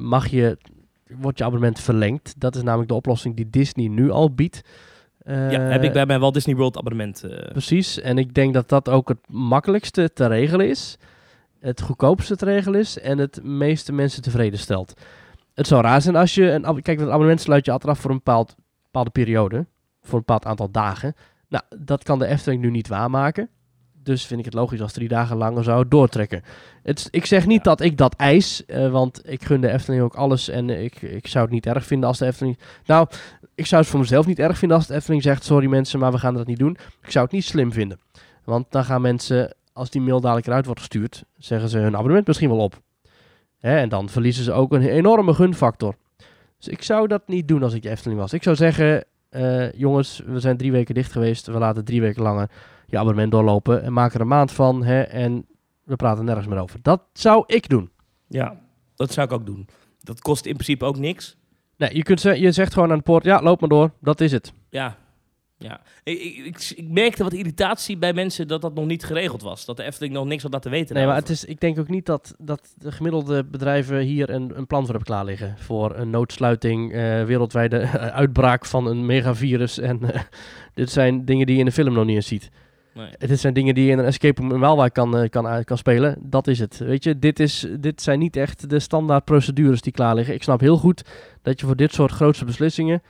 mag je, wordt je abonnement verlengd. Dat is namelijk de oplossing die Disney nu al biedt. Ja, Eh, heb ik bij mijn Walt Disney World abonnement. eh, Precies, en ik denk dat dat ook het makkelijkste te regelen is, het goedkoopste te regelen is en het meeste mensen tevreden stelt. Het zou raar zijn als je een, kijk, een abonnement sluit je altijd af voor een bepaald, bepaalde periode, voor een bepaald aantal dagen. Nou, dat kan de Efteling nu niet waarmaken. Dus vind ik het logisch als drie dagen langer zou doortrekken. Het, ik zeg niet Ja. dat ik dat eis, eh, want ik gun de Efteling ook alles en ik, ik zou het niet erg vinden als de Efteling... Nou, ik zou het voor mezelf niet erg vinden als de Efteling zegt, sorry mensen, maar we gaan dat niet doen. Ik zou het niet slim vinden. Want dan gaan mensen, als die mail dadelijk eruit wordt gestuurd, zeggen ze hun abonnement misschien wel op. Hè, en dan verliezen ze ook een enorme gunfactor. Dus ik zou dat niet doen als ik de Efteling was. Ik zou zeggen, eh, jongens, we zijn drie weken dicht geweest. We laten drie weken langer je abonnement doorlopen en maken er een maand van. Hè, en we praten nergens meer over. Dat zou ik doen. ja, dat zou ik ook doen. Dat kost in principe ook niks. Nee, je, kunt je zegt gewoon aan de poort, ja, loop maar door. Dat is het. Ja, ja. Ik, ik, ik, merkte wat irritatie bij mensen dat dat nog niet geregeld was. Dat de Efteling nog niks had laten weten. Nee, maar het is, ik denk ook niet dat, dat de gemiddelde bedrijven hier een, een plan voor hebben klaar liggen. Voor een noodsluiting, eh, wereldwijde uitbraak van een megavirus. En eh, (laughs) dit zijn dingen die je in de film nog niet eens ziet. Nee. Het zijn dingen die je in een escape room in Waalwijk kan, eh, kan, kan spelen. Dat is het. Weet je, dit, is, dit zijn niet echt de standaard procedures die klaar liggen. Ik snap heel goed dat je voor dit soort grootste beslissingen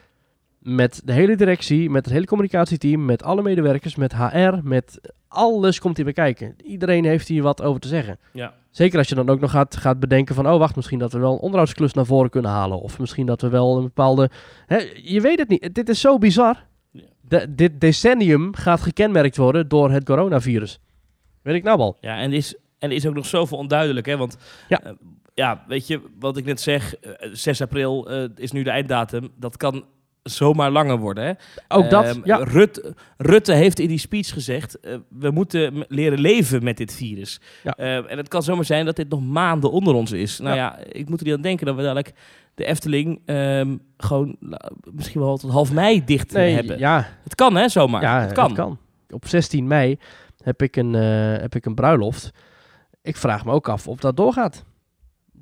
met de hele directie, met het hele communicatieteam, met alle medewerkers, met HR, met alles komt hier bekijken. Iedereen heeft hier wat over te zeggen. Ja. Zeker als je dan ook nog gaat, gaat bedenken van, oh wacht, misschien dat we wel een onderhoudsklus naar voren kunnen halen. Of misschien dat we wel een bepaalde... Hè, je weet het niet. Dit is zo bizar. De- dit decennium gaat gekenmerkt worden door het coronavirus. Weet ik nou al. Ja, en is, en is ook nog zoveel onduidelijk, hè? Want Ja. ja, ja weet je, wat ik net zeg, eh, 6 april eh, is nu de einddatum. Dat kan zomaar langer worden, hè? Ook dat, Ehm, ja. Rutte, Rutte heeft in die speech gezegd, eh, we moeten leren leven met dit virus. Ja. Eh, en het kan zomaar zijn dat dit nog maanden onder ons is. Nou ja, ik moet er niet aan denken dat we dadelijk de Efteling ehm, gewoon misschien wel tot half mei dicht Nee, hebben. ja, Het kan, hè, zomaar. ja, het kan. het kan. Op 16 mei heb ik, een, eh, heb ik een bruiloft. Ik vraag me ook af of dat doorgaat.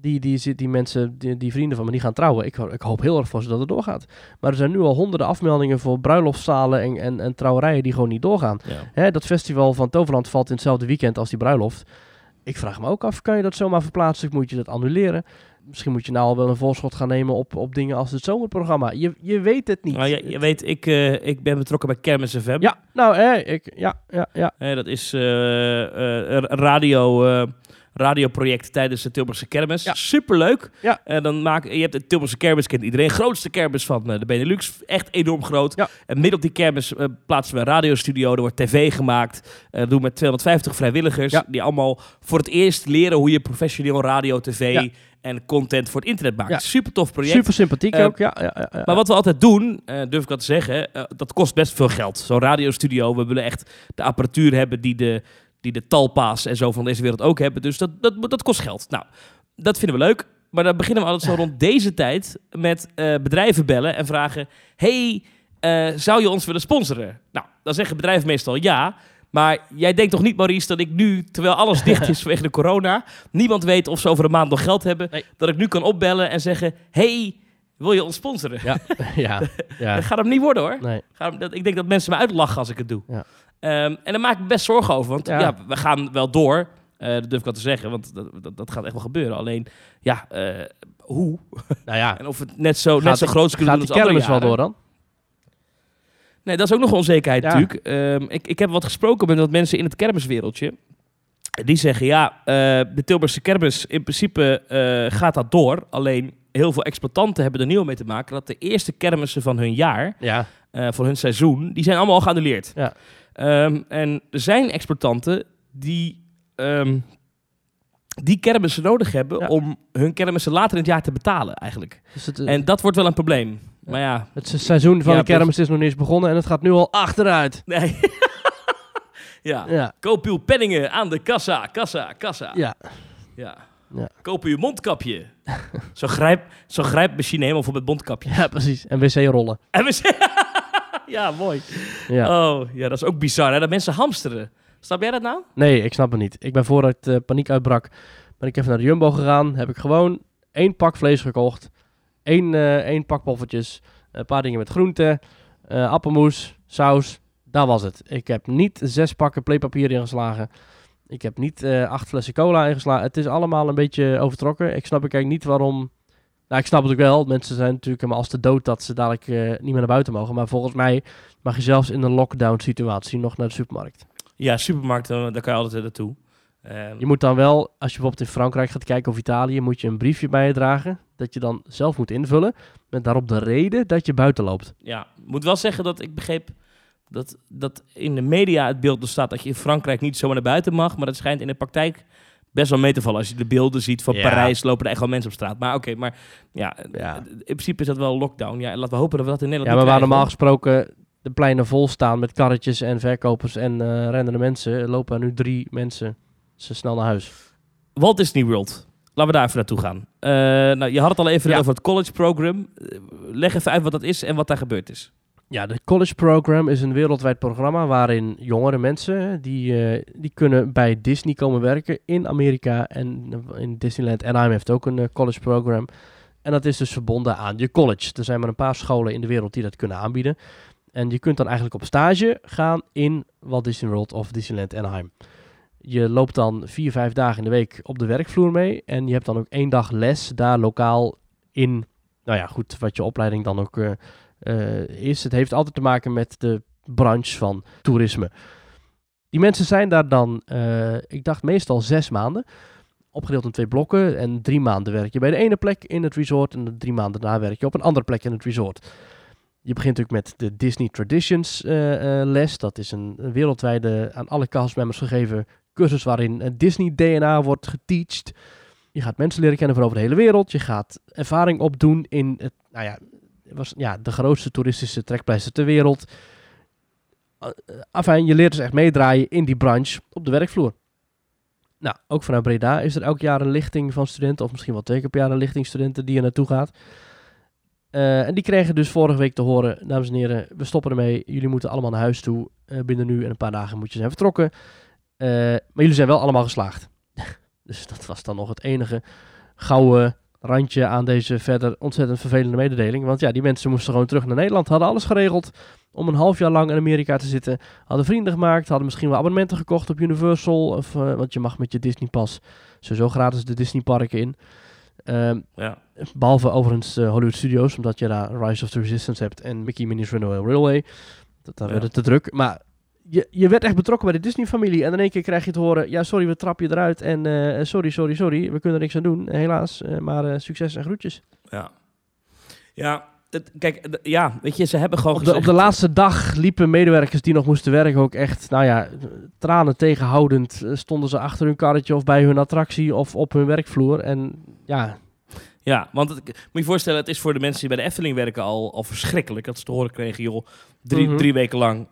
Die, die, die mensen, die, die vrienden van me, die gaan trouwen. Ik, ik hoop heel erg voor ze dat het doorgaat. Maar er zijn nu al honderden afmeldingen voor bruiloftszalen en, en, en trouwerijen die gewoon niet doorgaan. Ja. Hè, dat festival van Toverland valt in hetzelfde weekend als die bruiloft. Ik vraag me ook af, kan je dat zomaar verplaatsen? Moet je dat annuleren? Misschien moet je nou al wel een voorschot gaan nemen op, op dingen als het zomerprogramma. Je, je weet het niet. Nou, je, je weet, ik, eh, ik ben betrokken bij Kermis FM. Ja, nou, hè, ik, ja, ja, ja. Dat is eh, eh, radio, radioproject tijdens de Tilburgse kermis. Ja. Superleuk. Ja. En dan maak, je hebt de Tilburgse kermis, kent iedereen. Grootste kermis van eh, de Benelux. Echt enorm groot. Ja. En midden op die kermis eh, plaatsen we een radiostudio. Er wordt tv gemaakt. Eh, dat doen we met 250 vrijwilligers. Die allemaal voor het eerst leren hoe je professioneel radio, tv en content voor het internet maakt. Ja. Super tof project. Super sympathiek Eh, ook. Ja, ja, ja. Maar wat we altijd doen, eh, durf ik dat te zeggen, eh, dat kost best veel geld. Zo'n radiostudio, we willen echt de apparatuur hebben die de, die de talpa's en zo van deze wereld ook hebben. Dus dat, dat, dat kost geld. Nou, dat vinden we leuk. Maar dan beginnen we altijd zo rond deze tijd met eh, bedrijven bellen en vragen... hey, eh, zou je ons willen sponsoren? Nou, dan zeggen bedrijven meestal ja... Maar jij denkt toch niet, Maurice, dat ik nu, terwijl alles (laughs) dicht is vanwege de corona, niemand weet of ze over een maand nog geld hebben, Nee. dat ik nu kan opbellen en zeggen: hey, wil je ons sponsoren? ja, (laughs) ja, ja. Dat gaat hem niet worden hoor. Nee. Gaat hem- dat, ik denk dat mensen me uitlachen als ik het doe. Ja. Ehm, en daar maak ik me best zorgen over. Want Ja. ja, we gaan wel door. Eh, dat durf ik wel te zeggen. Want dat, dat, dat gaat echt wel gebeuren. Alleen, ja, eh, hoe? (laughs) Nou ja, En of het net zo, net zo groot is kunnen gaat doen als andere kermis wel door dan? Nee, dat is ook nog onzekerheid Ja. natuurlijk. Ehm, ik, ik heb wat gesproken met wat mensen in het kermiswereldje. Die zeggen, ja, eh, de Tilburgse kermis, in principe gaat dat door. Alleen heel veel exploitanten hebben er nieuw mee te maken... dat de eerste kermissen van hun jaar, Ja, van hun seizoen... die zijn allemaal al geannuleerd. Ja. Ehm, en er zijn exploitanten die... ehm, die kermissen nodig hebben Ja. om hun kermissen later in het jaar te betalen, eigenlijk. dus het, En dat wordt wel een probleem. Maar ja, het se- seizoen van Ja, de kermis is nog niet eens begonnen en het gaat nu al achteruit. nee. (laughs) ja. Ja, Koop uw penningen aan de kassa, kassa, kassa. ja. Ja. Ja. Koop uw mondkapje. (laughs) Zo'n grijp, zo grijpmachine helemaal voor met mondkapje. ja precies. En wc-rollen. En zeggen... (laughs) (laughs) ja, mooi. Ja. Oh, ja, dat is ook bizar, hè? Dat mensen hamsteren. Snap jij dat nou? Nee, ik snap het niet. Ik ben voordat eh, paniek uitbrak, ben ik even naar de Jumbo gegaan. Heb ik gewoon één pak vlees gekocht. één, eh, één pak poffertjes. Een paar dingen met groenten. eh, appelmoes, saus. Dat was het. Ik heb niet zes pakken playpapier ingeslagen. Ik heb niet acht flessen cola ingeslagen. Het is allemaal een beetje overtrokken. Ik snap ik eigenlijk niet waarom... Nou, ik snap het ook wel. Mensen zijn natuurlijk helemaal als de dood dat ze dadelijk eh, niet meer naar buiten mogen. Maar volgens mij mag je zelfs in een lockdown situatie nog naar de supermarkt. Ja, supermarkten, daar kan je altijd naartoe. Ehm, Je moet dan wel, als je bijvoorbeeld in Frankrijk gaat kijken of Italië, moet je een briefje bij je dragen. Dat je dan zelf moet invullen. Met daarop de reden dat je buiten loopt. ja, ik moet wel zeggen dat ik begreep dat, dat in de media het beeld bestaat dat je in Frankrijk niet zomaar naar buiten mag. Maar dat schijnt in de praktijk best wel mee te vallen. Als je de beelden ziet van Ja. Parijs, lopen er echt wel mensen op straat. Maar oké, maar ja, Ja. in principe is dat wel lockdown. Ja, en laten we hopen dat we dat in Ja, Nederland maar waar normaal gesproken de pleinen vol staan met karretjes en verkopers en eh rennende mensen, lopen er nu drie mensen ze snel naar huis. Walt Disney World. Laten we daar even naartoe gaan. Eh, nou, je had het al even Ja. over het college program. Eh, leg even uit wat dat is en wat daar gebeurd is. Ja, de College Program is een wereldwijd programma waarin jongere mensen die, eh, die kunnen bij Disney komen werken in Amerika en in Disneyland. Anaheim heeft ook een eh, college program. En dat is dus verbonden aan je college. Er zijn maar een paar scholen in de wereld die dat kunnen aanbieden. En je kunt dan eigenlijk op stage gaan in Walt Disney World of Disneyland Anaheim. Je loopt dan vier, vijf dagen in de week op de werkvloer mee. En je hebt dan ook één dag les daar lokaal in. Nou ja, goed, wat je opleiding dan ook eh, eh, is. Het heeft altijd te maken met de branche van toerisme. Die mensen zijn daar dan, eh, ik dacht meestal zes maanden. Opgedeeld in twee blokken. En drie maanden werk je bij de ene plek in het resort. En de drie maanden daarna werk je op een andere plek in het resort. Je begint natuurlijk met de Disney Traditions eh, les. Dat is een, wereldwijde, aan alle castmembers gegeven cursus waarin Disney DNA wordt geteacht. Je gaat mensen leren kennen van over de hele wereld. Je gaat ervaring opdoen in het, nou ja, was, ja, de grootste toeristische trekpleister ter wereld. Uh, afijn, je leert dus echt meedraaien in die branche op de werkvloer. Nou, ook vanuit Breda is er elk jaar een lichting van studenten, of misschien wel twee keer per jaar een lichting studenten die er naartoe gaat. Uh, en die kregen dus vorige week te horen, dames en heren, we stoppen ermee. Jullie moeten allemaal naar huis toe. Binnen nu en een paar dagen moet je zijn vertrokken. Maar jullie zijn wel allemaal geslaagd. (laughs) dus dat was dan nog het enige gouden randje aan deze verder ontzettend vervelende mededeling. Want ja, die mensen moesten gewoon terug naar Nederland, hadden alles geregeld om een half jaar lang in Amerika te zitten. Hadden vrienden gemaakt, hadden misschien wel abonnementen gekocht op Universal. Of, uh, want je mag met je Disney Pas sowieso gratis de Disney parken in. Uh, ja. Behalve overigens uh, Hollywood Studios, omdat je daar Rise of the Resistance hebt en Mickey Minnie's Runaway Railway. Dat, daar ja. werd het te druk. Maar je, je werd echt betrokken bij de Disney-familie. En in één keer krijg je te horen, ja sorry, we trappen je eruit. En uh, sorry, sorry, sorry, we kunnen er niks aan doen, helaas. Uh, maar succes en groetjes. Ja, ja het, kijk, ja, weet je, ze hebben gewoon op de, gezegd... op de laatste dag liepen medewerkers die nog moesten werken ook echt, nou ja, tranen tegenhoudend. Stonden ze achter hun karretje of bij hun attractie of op hun werkvloer. En ja... Ja, want het, moet je voorstellen, het is voor de mensen die bij de Efteling werken al, al verschrikkelijk. Dat ze te horen kregen, joh, drie, mm -hmm. drie weken lang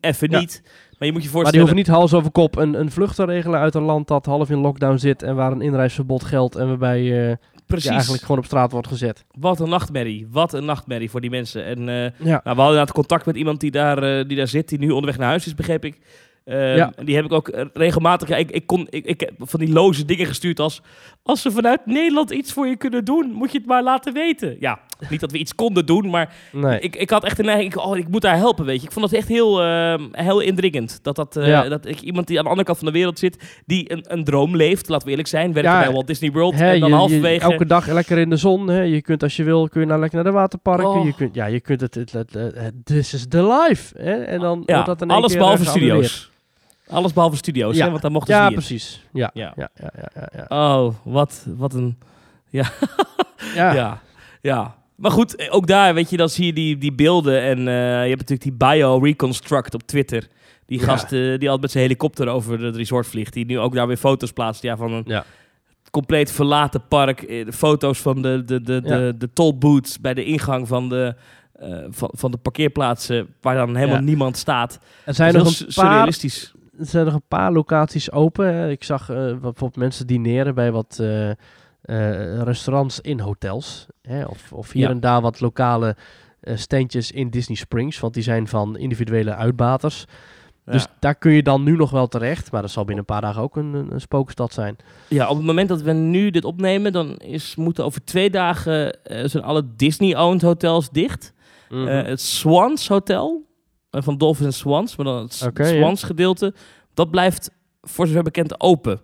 even ja. niet. Maar je moet je voorstellen... Maar die hoeven niet hals over kop een, een vlucht te regelen uit een land dat half in lockdown zit en waar een inreisverbod geldt en waarbij... Uh, Precies. Ja, eigenlijk gewoon op straat wordt gezet. Wat een nachtmerrie. Wat een nachtmerrie voor die mensen. En uh, ja. nou, we hadden inderdaad contact met iemand die daar, uh, die daar zit, die nu onderweg naar huis is, begreep ik. Uh, ja. Die heb ik ook regelmatig. Ja, ik, ik, kon, ik, ik heb van die loze dingen gestuurd als. Als ze vanuit Nederland iets voor je kunnen doen, moet je het maar laten weten. Ja, niet dat we iets konden doen, maar nee. ik, ik had echt een neiging. Oh, ik moet daar helpen, weet je. Ik vond dat echt heel, uh, heel indringend. Dat, dat, uh, ja. dat ik iemand die aan de andere kant van de wereld zit, die een, een droom leeft, laten we eerlijk zijn, werkt ja, bij Walt Disney World hè, en dan je, halverwege. Je, elke dag lekker in de zon. Hè. Je kunt als je wil, kun je naar, lekker naar de waterparken. Oh. Je kunt, ja, je kunt het. het, het, het this is the life. Hè. En dan ja, wordt dat in alles behalve studio's. Alles behalve studio's, ja. hè? want daar mochten ja, ze niet precies. Ja, ja. Ja, ja, ja, ja, Oh, wat, wat een... (laughs) Ja. ja. ja. Maar goed, ook daar, weet je, dan zie je die, die beelden. En uh, je hebt natuurlijk die Bio-Reconstruct op Twitter. Die gast uh, die altijd met zijn helikopter over het resort vliegt. Die nu ook daar weer foto's plaatst ja, van een ja. compleet verlaten park. De foto's van de, de, de, de, de, de tollbooths bij de ingang van de... Uh, van, van de parkeerplaatsen waar dan helemaal niemand staat. Er zijn nog een paar surrealistisch. er zijn nog een paar locaties open. Ik zag eh, bijvoorbeeld mensen dineren bij wat eh, eh, restaurants in hotels. Hè? Of, of hier Ja. en daar wat lokale eh, standjes in Disney Springs. Want die zijn van individuele uitbaters. Dus daar kun je dan nu nog wel terecht. Maar dat zal binnen een paar dagen ook een, een, spookstad zijn. Ja, op het moment dat we nu dit opnemen, dan is, moeten over twee dagen eh, zijn alle Disney-owned hotels dicht. Mhm. Eh, het Swans Hotel eh, van Dolphins Swans, maar dan het. Swans gedeelte, dat blijft voor zover bekend open.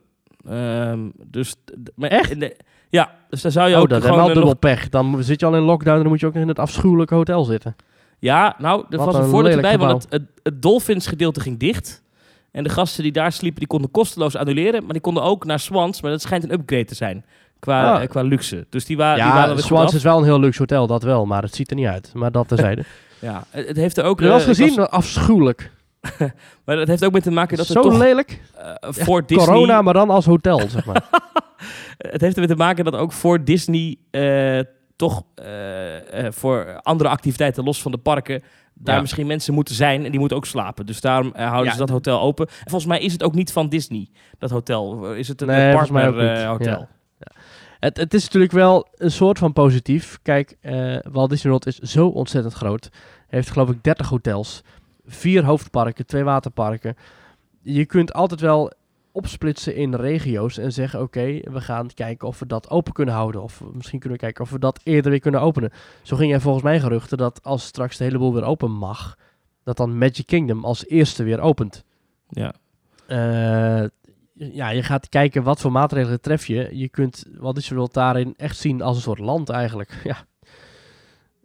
Ehm, dus, maar Echt? in de- ja, dus daar zou je oh, ook dat is wel dubbel nog- pech. Dan zit je al in lockdown en dan moet je ook in het afschuwelijke hotel zitten. Ja, nou, er Wat was een een voordeel lelijk erbij, want het, het, het Dolphins gedeelte ging dicht. En de gasten die daar sliepen, die konden kosteloos annuleren, maar die konden ook naar Swans, maar dat schijnt een upgrade te zijn qua, Ah. eh, qua luxe. Dus die, wa die ja, waren er goed Swans is wel een heel luxe hotel, dat wel. Maar het ziet er niet uit. Maar dat terzijde. (laughs) Ja, het, het heeft er ook... Je eh, gezien? was- Afschuwelijk. (laughs) maar het heeft ook mee te maken dat het Zo toch lelijk. eh, Echt voor Disney... Corona, maar dan als hotel, zeg maar. (laughs) Het heeft ermee te maken dat ook voor Disney eh, toch eh, eh, voor andere activiteiten los van de parken daar Ja. misschien mensen moeten zijn en die moeten ook slapen. Dus daarom houden Ja. ze dat hotel open. En volgens mij is het ook niet van Disney, dat hotel. Is het een Nee, een partner hotel? Ja. Het, het is natuurlijk wel een soort van positief. Kijk, Walt Disney World is zo ontzettend groot. Heeft geloof ik 30 hotels, vier hoofdparken, twee waterparken. Je kunt altijd wel opsplitsen in regio's en zeggen: oké, we gaan kijken of we dat open kunnen houden. Of misschien kunnen we kijken of we dat eerder weer kunnen openen. Zo ging er volgens mij geruchten dat als straks de hele boel weer open mag, dat dan Magic Kingdom als eerste weer opent. Ja. Eh, ja, je gaat kijken wat voor maatregelen tref je. Je kunt Walt Disney World daarin echt zien als een soort land eigenlijk. (laughs) Ja,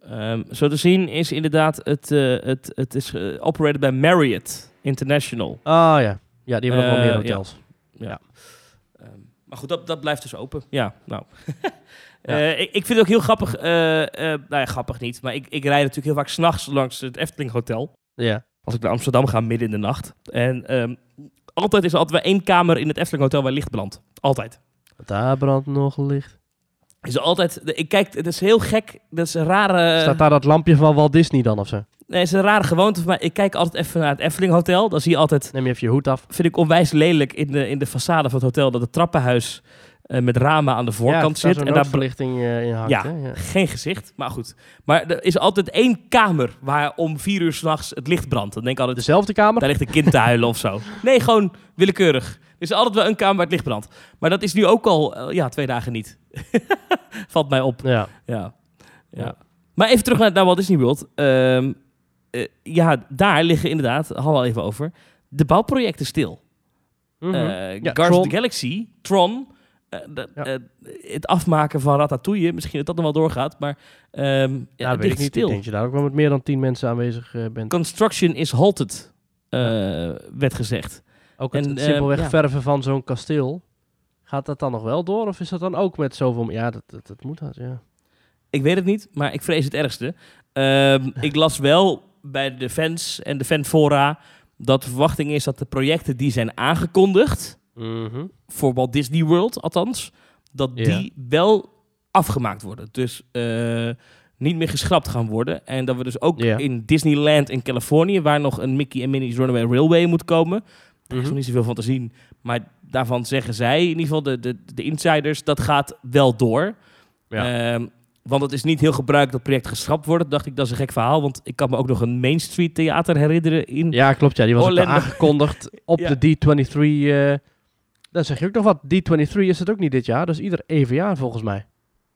Ehm, zo te zien is inderdaad, het, eh, het, het is eh, operated bij Marriott International. ah ja. Ja, die hebben nog wel Eh, meer hotels. Ja. Ehm, maar goed, dat, dat blijft dus open. Ja, nou. (laughs) Eh, ik, ik vind het ook heel grappig. eh, eh, nou ja, grappig niet. Maar ik, ik rijd natuurlijk heel vaak s'nachts langs het Efteling Hotel. Ja. Als ik naar Amsterdam ga midden in de nacht. En ehm, altijd is er altijd wel één kamer in het Efteling Hotel waar licht brandt. Altijd. Daar brandt nog licht. Is er altijd, ik kijk, het is heel gek. Dat is een rare. Staat daar dat lampje van Walt Disney dan of zo? Nee, het is een rare gewoonte van mij. Ik kijk altijd even naar het Efteling Hotel. Dan zie je altijd, Neem je even je hoed af. vind ik onwijs lelijk in de, in de façade van het hotel, dat het trappenhuis eh, met ramen aan de voorkant ja, zit. En daar verlichting in hangt. Ja. hè? Ja. geen gezicht, maar goed. Maar er is altijd één kamer waar om vier uur s'nachts het licht brandt. Dan denk ik altijd, Dezelfde kamer? daar ligt een kind te huilen of zo. (laughs) Nee, gewoon willekeurig. Er is altijd wel een kamer waar het licht brandt. Maar dat is nu ook al, eh, ja, twee dagen niet. (laughs) Valt mij op. Ja. Ja. ja. Maar even terug naar, naar Walt Disney World. Ehm, eh, ja, daar liggen inderdaad, hadden we al even over, de bouwprojecten stil. Ja, Guardians of Tron. the Galaxy, Tron, eh, de- Ja. het afmaken van Ratatouille, misschien dat dat nog wel doorgaat, maar ja, ja, het weet ik ligt niet. stil. Ik denk je daar ook wel met meer dan tien mensen aanwezig bent. Construction is halted, werd gezegd. Ook het en, simpelweg verven van zo'n kasteel. Gaat dat dan nog wel door? Of is dat dan ook met zoveel... Ja, dat, dat, dat moet dat, ja. Ik weet het niet, maar ik vrees het ergste. Ehm, ik las wel bij de fans en de fanfora dat de verwachting is dat de projecten die zijn aangekondigd, Mhm. voor Walt Disney World althans, dat Ja. die wel afgemaakt worden. Dus eh, niet meer geschrapt gaan worden. En dat we dus ook Ja. in Disneyland in Californië, waar nog een Mickey en Minnie's Runaway Railway moet komen, daar is nog niet zoveel van te zien. Maar daarvan zeggen zij, in ieder geval de, de, de insiders, dat gaat wel door. Ja. Ehm, want het is niet heel gebruikt dat project geschrapt wordt. Toen dacht ik, dat is een gek verhaal. Want ik kan me ook nog een Main Street theater herinneren. In... Ja, klopt. Ja, die was ook Orlando. aangekondigd (laughs) op Ja. de D23. eh dan zeg je ook nog wat. D23 is het ook niet dit jaar. Dat is ieder even jaar volgens mij.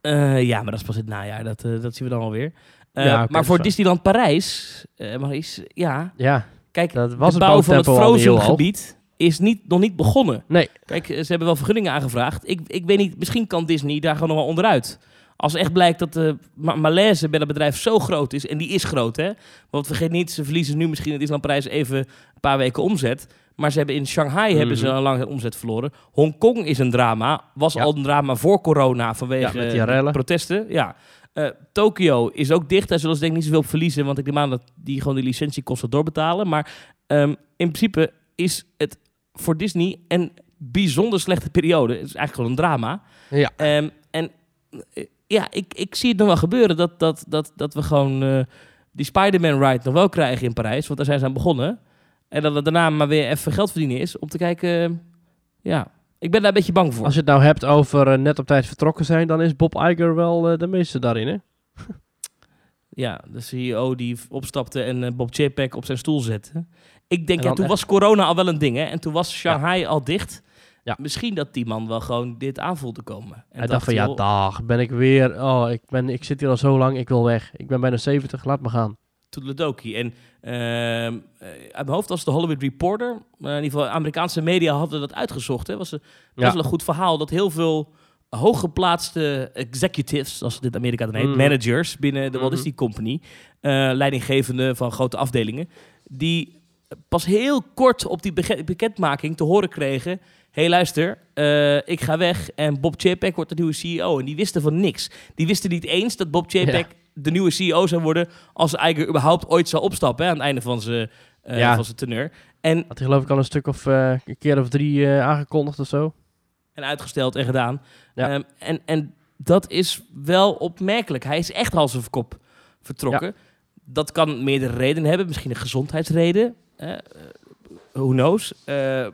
Eh, ja, maar dat is pas het najaar. Dat, eh, dat zien we dan alweer. Eh, Ja, oké, maar voor Disneyland Parijs, eh Maurice, ja. Ja, Kijk, dat was de het bouw van het bouwtempo al niet heel Frozen hoog. gebied is niet, nog niet begonnen. Nee. Kijk, eh, ze hebben wel vergunningen aangevraagd. Ik, ik weet niet, misschien kan Disney daar gewoon nog wel onderuit. Als echt blijkt dat de ma- malaise bij dat bedrijf zo groot is, en die is groot hè. Want vergeet niet, ze verliezen nu misschien in Disneyland Parijs even een paar weken omzet. Maar ze hebben in Shanghai hebben ze Mhm. al lang omzet verloren. Hongkong is een drama. Was Ja. al een drama voor corona vanwege Ja, met die rellen. protesten. Ja. Eh, Tokio is ook dicht. Daar zullen ze denk ik niet zoveel op verliezen. Want ik neem aan dat die gewoon die licentiekosten doorbetalen. Maar ehm, in principe is het voor Disney een bijzonder slechte periode. Het is eigenlijk gewoon een drama. Ja. Ehm, en eh, ja, ik, ik zie het nog wel gebeuren dat, dat, dat, dat we gewoon eh, die Spider-Man ride nog wel krijgen in Parijs. Want daar zijn ze aan begonnen. En dat het daarna maar weer even geld verdienen is. Om te kijken, eh, ja, ik ben daar een beetje bang voor. Als je het nou hebt over eh, net op tijd vertrokken zijn, dan is Bob Iger wel de meeste daarin, hè? (laughs) Ja, de CEO die opstapte en Bob Chapek op zijn stoel zette. Ik denk, En ja, toen echt- was corona al wel een ding, hè? En toen was Shanghai al dicht. Ja. Misschien dat die man wel gewoon dit aan voelde komen. En Hij dacht van, ja, dag, ben ik weer... Oh, ik, ben, ik zit hier al zo lang, ik wil weg. Ik ben bijna 70, laat me gaan. Toedeledokie. En eh, uit mijn hoofd was de Hollywood Reporter, maar in ieder geval Amerikaanse media hadden dat uitgezocht. Het was een, best Ja. wel een goed verhaal dat heel veel hooggeplaatste executives, zoals dit Amerika dan heet, Mhm. managers binnen de Walt Mhm. Disney Company, eh leidinggevende van grote afdelingen, die pas heel kort op die bekendmaking te horen kregen. Hey, luister, eh, ik ga weg en Bob Chapek wordt de nieuwe CEO. En die wisten van niks. Die wisten niet eens dat Bob Chapek de nieuwe CEO zou worden als Iger überhaupt ooit zou opstappen hè, aan het einde van zijn eh, Ja. van zijn teneur. En, Had hij geloof ik al een stuk of eh, een keer of drie eh, aangekondigd of zo. en uitgesteld en gedaan. Ja. Ehm, en, en dat is wel opmerkelijk. Hij is echt hals over kop vertrokken. Dat kan meerdere redenen hebben. Misschien een gezondheidsreden. Eh, eh, who knows? Eh,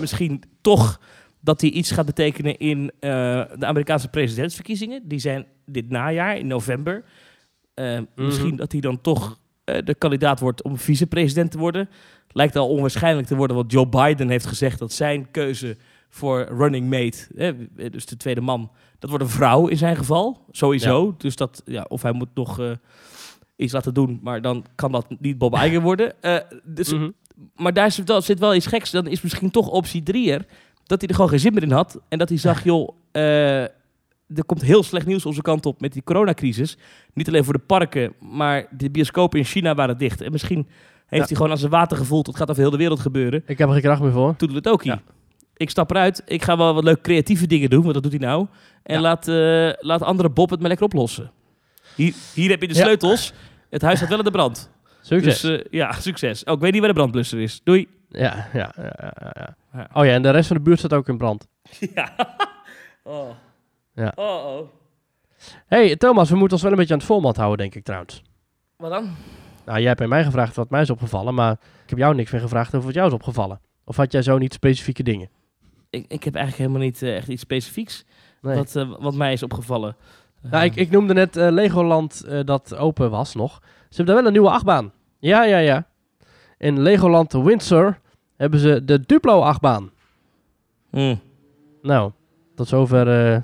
misschien toch dat hij iets gaat betekenen in eh, de Amerikaanse presidentsverkiezingen. Die zijn dit najaar, in november. Eh, Misschien dat hij dan toch de kandidaat wordt om vicepresident te worden. Lijkt al onwaarschijnlijk te worden, want Joe Biden heeft gezegd dat zijn keuze voor running mate, hè, dus de tweede man, dat wordt een vrouw in zijn geval, sowieso. Dus dat, ja, of hij moet nog iets laten doen, maar dan kan dat niet Bob Iger worden. Dus, Mhm. Maar daar zit wel, zit wel iets geks. Dan is misschien toch optie drie er, dat hij er gewoon geen zin meer in had. En dat hij zag, joh, eh, er komt heel slecht nieuws onze kant op met die coronacrisis. Niet alleen voor de parken, maar de bioscopen in China waren dicht. En misschien heeft Ja. hij gewoon aan zijn water gevoeld, het gaat over heel de wereld gebeuren. Ik heb er geen kracht meer voor. Toen doet het ook hier. Ja. Ik stap eruit. Ik ga wel wat leuk creatieve dingen doen, want dat doet hij nou. En Ja. laat, eh, laat andere Bob het maar lekker oplossen. Hier, hier heb je de sleutels. Het huis staat wel in de brand. Succes. Dus eh, ja, (laughs) succes. Oh, ik weet niet waar de brandblusser is. Doei. ja, ja, ja, ja. Oh ja, en de rest van de buurt staat ook in brand. (laughs) Ja. Oh. Ja. Oh, oh. hey, Thomas, we moeten ons wel een beetje aan het format houden, denk ik trouwens. Wat dan? Nou, jij hebt bij mij gevraagd wat mij is opgevallen, maar ik heb jou niks meer gevraagd over wat jou is opgevallen. Of had jij zo niet specifieke dingen? Ik, ik heb eigenlijk helemaal niet eh, echt iets specifieks Nee. wat, eh, wat mij is opgevallen. Nou, ik, ik noemde net Legoland dat open was nog. Ze hebben daar wel een nieuwe achtbaan. Ja, ja, ja. In Legoland Windsor hebben ze de Duplo-achtbaan. Hmm. Nou, tot zover eh,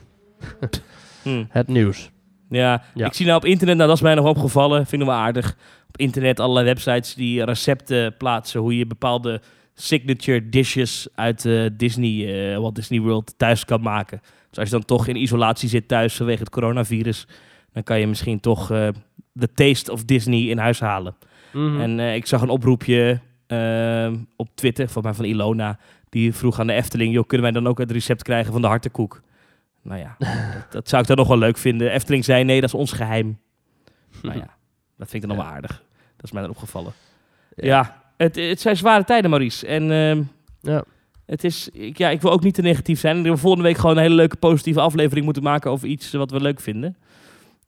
(laughs) Hmm. het nieuws. Ja, Ja. ik zie nou op internet, nou dat is mij nog opgevallen, vind ik wel aardig. Op internet allerlei websites die recepten plaatsen hoe je bepaalde signature dishes uit eh, Disney, eh Walt Disney World thuis kan maken. Dus als je dan toch in isolatie zit thuis vanwege het coronavirus, dan kan je misschien toch de taste of Disney in huis halen. Mhm. En eh, ik zag een oproepje eh, op Twitter van mij van Ilona. Die vroeg aan de Efteling, joh, kunnen wij dan ook het recept krijgen van de hartekoek? Nou ja, (laughs) dat, dat zou ik dan nog wel leuk vinden. Efteling zei, nee, dat is ons geheim. (laughs) nou ja, dat vind ik dan nog wel aardig. Dat is mij dan opgevallen. Ja, het, het zijn zware tijden, Maurice. En ehm, Ja. het is, ik, ja, ik wil ook niet te negatief zijn. Wil volgende week gewoon een hele leuke positieve aflevering moeten maken over iets wat we leuk vinden.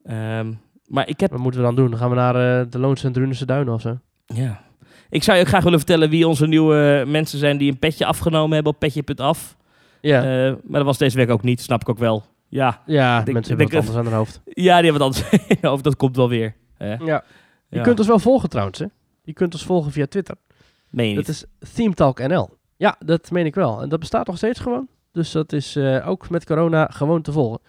Ehm, maar ik heb Wat moeten we dan doen? Dan gaan we naar eh, de Loons en Drunense Duinen of zo? Ja. Ik zou je ook graag willen vertellen wie onze nieuwe mensen zijn die een petje afgenomen hebben op petje.af. Ja, Eh maar dat was deze week ook niet, snap ik ook wel. Ja, ja ik denk- mensen hebben wat anders aan hun hoofd. (laughs) ja die hebben wat anders. (laughs) of dat komt wel weer. Ja. Je Ja. kunt ons wel volgen trouwens, hè? Je kunt ons volgen via Twitter. Meen je Dat niet? is Theme Talk NL. Ja, dat meen ik wel. En dat bestaat nog steeds gewoon. Dus dat is eh, ook met corona gewoon te volgen.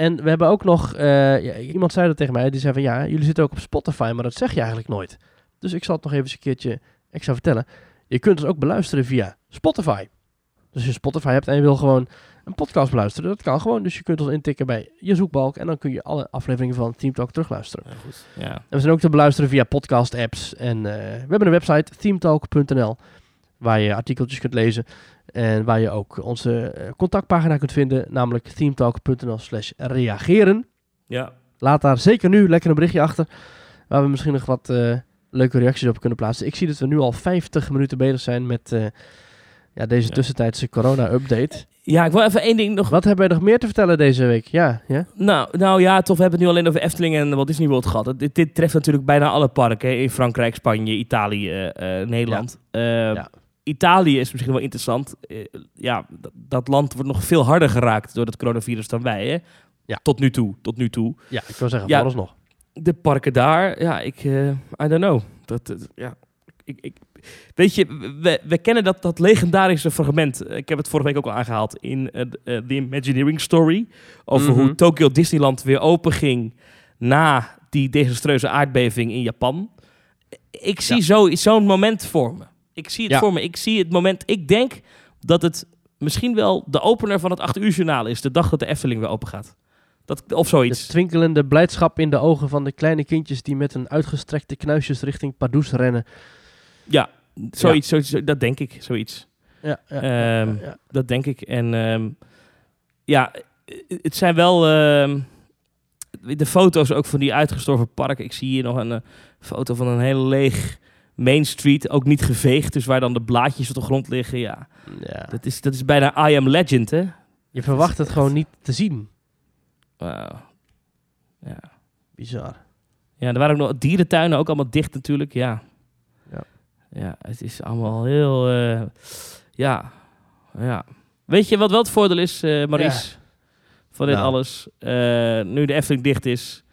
En we hebben ook nog... eh, iemand zei dat tegen mij. Die zei van ja, jullie zitten ook op Spotify, maar dat zeg je eigenlijk nooit. Dus ik zal het nog even eens een keertje extra vertellen. Je kunt ons ook beluisteren via Spotify. Dus als je Spotify hebt en je wil gewoon een podcast beluisteren, dat kan gewoon. Dus je kunt ons intikken bij je zoekbalk en dan kun je alle afleveringen van Team Talk terugluisteren. Ja, goed. Ja. En we zijn ook te beluisteren via podcast-apps. En eh, we hebben een website, themetalk.nl, waar je artikeltjes kunt lezen. En waar je ook onze eh, contactpagina kunt vinden, namelijk themetalk.nl slash reageren. ja. Laat daar zeker nu lekker een berichtje achter, waar we misschien nog wat eh, leuke reacties op kunnen plaatsen. Ik zie dat we nu al 50 minuten bezig zijn met eh, ja, deze Ja. tussentijdse corona-update. ja, ik wil even één ding nog... Wat hebben wij nog meer te vertellen deze week? Ja, ja? Nou, nou ja, tof. We hebben het nu alleen over Efteling en Walt Disney World gehad. Dit, dit treft natuurlijk bijna alle parken. hè, In Frankrijk, Spanje, Italië, Nederland. Ja. Italië is misschien wel interessant. Eh, ja, dat, land wordt nog veel harder geraakt door het coronavirus dan wij. Hè? Ja. Tot nu toe, tot nu toe. ja, ik wil zeggen, Ja. vooralsnog. De parken daar, ja, ik, eh, I don't know. Dat, dat- ja, ik, ik, weet je, we, we kennen dat, dat legendarische fragment. Ik heb het vorige week ook al aangehaald in eh, de- eh, The Imagineering Story. Over Mhm. hoe Tokyo Disneyland weer open ging na die desastreuze aardbeving in Japan. Ik zie Ja. zo- zo'n moment voor me. Ik zie het Ja. voor me. Ik zie het moment. Ik denk dat het misschien wel de opener van het 8 uur journaal is. De dag dat de Efteling weer open gaat. Dat, of De zoiets. twinkelende blijdschap in de ogen van de kleine kindjes die met hun uitgestrekte knuisjes richting Pardoes rennen. Ja, zoiets, zoiets. Dat denk ik. Zoiets. Ja, ja, Ehm, ja. Dat denk ik. En ehm, ja, het zijn wel ehm, de foto's ook van die uitgestorven parken. Ik zie hier nog een eh, foto van een hele leeg Main Street, ook niet geveegd, dus waar dan de blaadjes op de grond liggen. Ja, Ja. dat is, dat is bijna I Am Legend, hè? Je verwacht het gewoon niet te zien. Wauw. Ja. Bizar. ja, er waren ook nog dierentuinen, ook allemaal dicht natuurlijk. Ja, Ja. ja het is allemaal heel... eh, ja, ja. Weet je wat wel het voordeel is, eh Maurice? Van dit Nou. alles. Eh, nu de Efteling dicht is.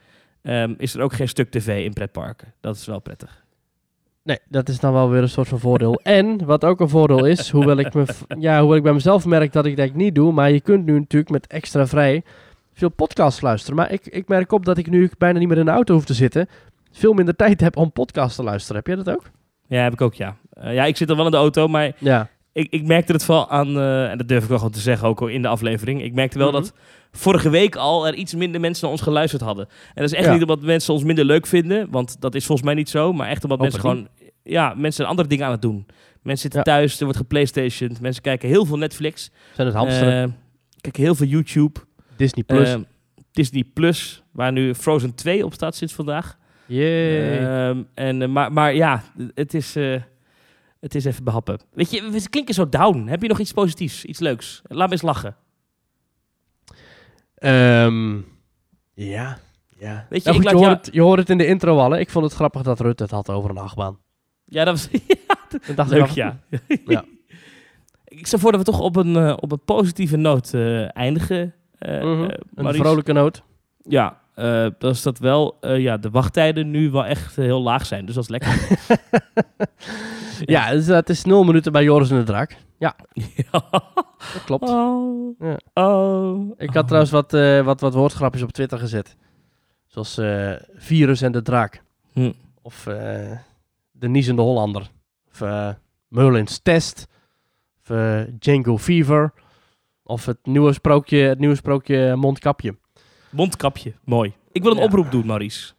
ehm, is er ook geen stuk tv in pretparken. Dat is wel prettig. Nee, dat is dan wel weer een soort van voordeel. en wat ook een voordeel is, (laughs) hoewel ik, me, ja, hoewel ik bij mezelf merk dat ik dat niet doe, maar je kunt nu natuurlijk met extra vrij veel podcasts luisteren. Maar ik, ik merk op dat ik nu bijna niet meer in de auto hoef te zitten, veel minder tijd heb om podcasts te luisteren. Heb jij dat ook? Ja, heb ik ook, ja. Eh, ja, ik zit al wel in de auto, maar Ja. ik, ik merkte het wel aan, eh, en dat durf ik wel gewoon te zeggen ook in de aflevering. Ik merkte wel Mhm. dat vorige week al er iets minder mensen naar ons geluisterd hadden. En dat is echt Ja. niet omdat mensen ons minder leuk vinden, want dat is volgens mij niet zo. Maar echt omdat mensen gewoon, ja, mensen zijn andere dingen aan het doen. Mensen zitten Ja. thuis, er wordt geplaystationed, mensen kijken heel veel Netflix. Zijn het hamsteren? Eh, kijken heel veel YouTube. Disney Plus. Eh, Disney Plus, waar nu Frozen 2 op staat sinds vandaag. Ehm, en, eh, maar, maar ja, het is, eh, het is even behappen. Weet je, we klinken zo down. Heb je nog iets positiefs, iets leuks? Laat me eens lachen. Ehm, ja. ja. Weet je, Nou ik goed, laat je, jou- hoort het, je hoort het in de intro al. hè. Ik vond het grappig dat Rutte het had over een achtbaan. Ja, dat was (laughs) Dan dacht ik leuk, af- ja. (laughs) Ja. ik stel voor dat we toch op een, eh, op een positieve noot eh, eindigen. eh, Mhm. Een vrolijke noot. Ja, eh dat is dat wel. eh, ja, de wachttijden nu wel echt heel laag zijn. Dus dat is lekker. (laughs) Ja, dus, het is nul minuten bij Joris en de Draak. ja. Dat klopt. Oh. Ja. Oh. Ik had trouwens wat, eh, wat, wat woordgrapjes op Twitter gezet. Zoals eh, Virus en de Draak. Hm. Of eh, De Niezende Hollander. Of eh, Merlin's Test. Of eh, Django Fever. Of het nieuwe sprookje, het nieuwe sprookje Mondkapje. Mondkapje, mooi. Ik wil een Ja. oproep doen, Maurice.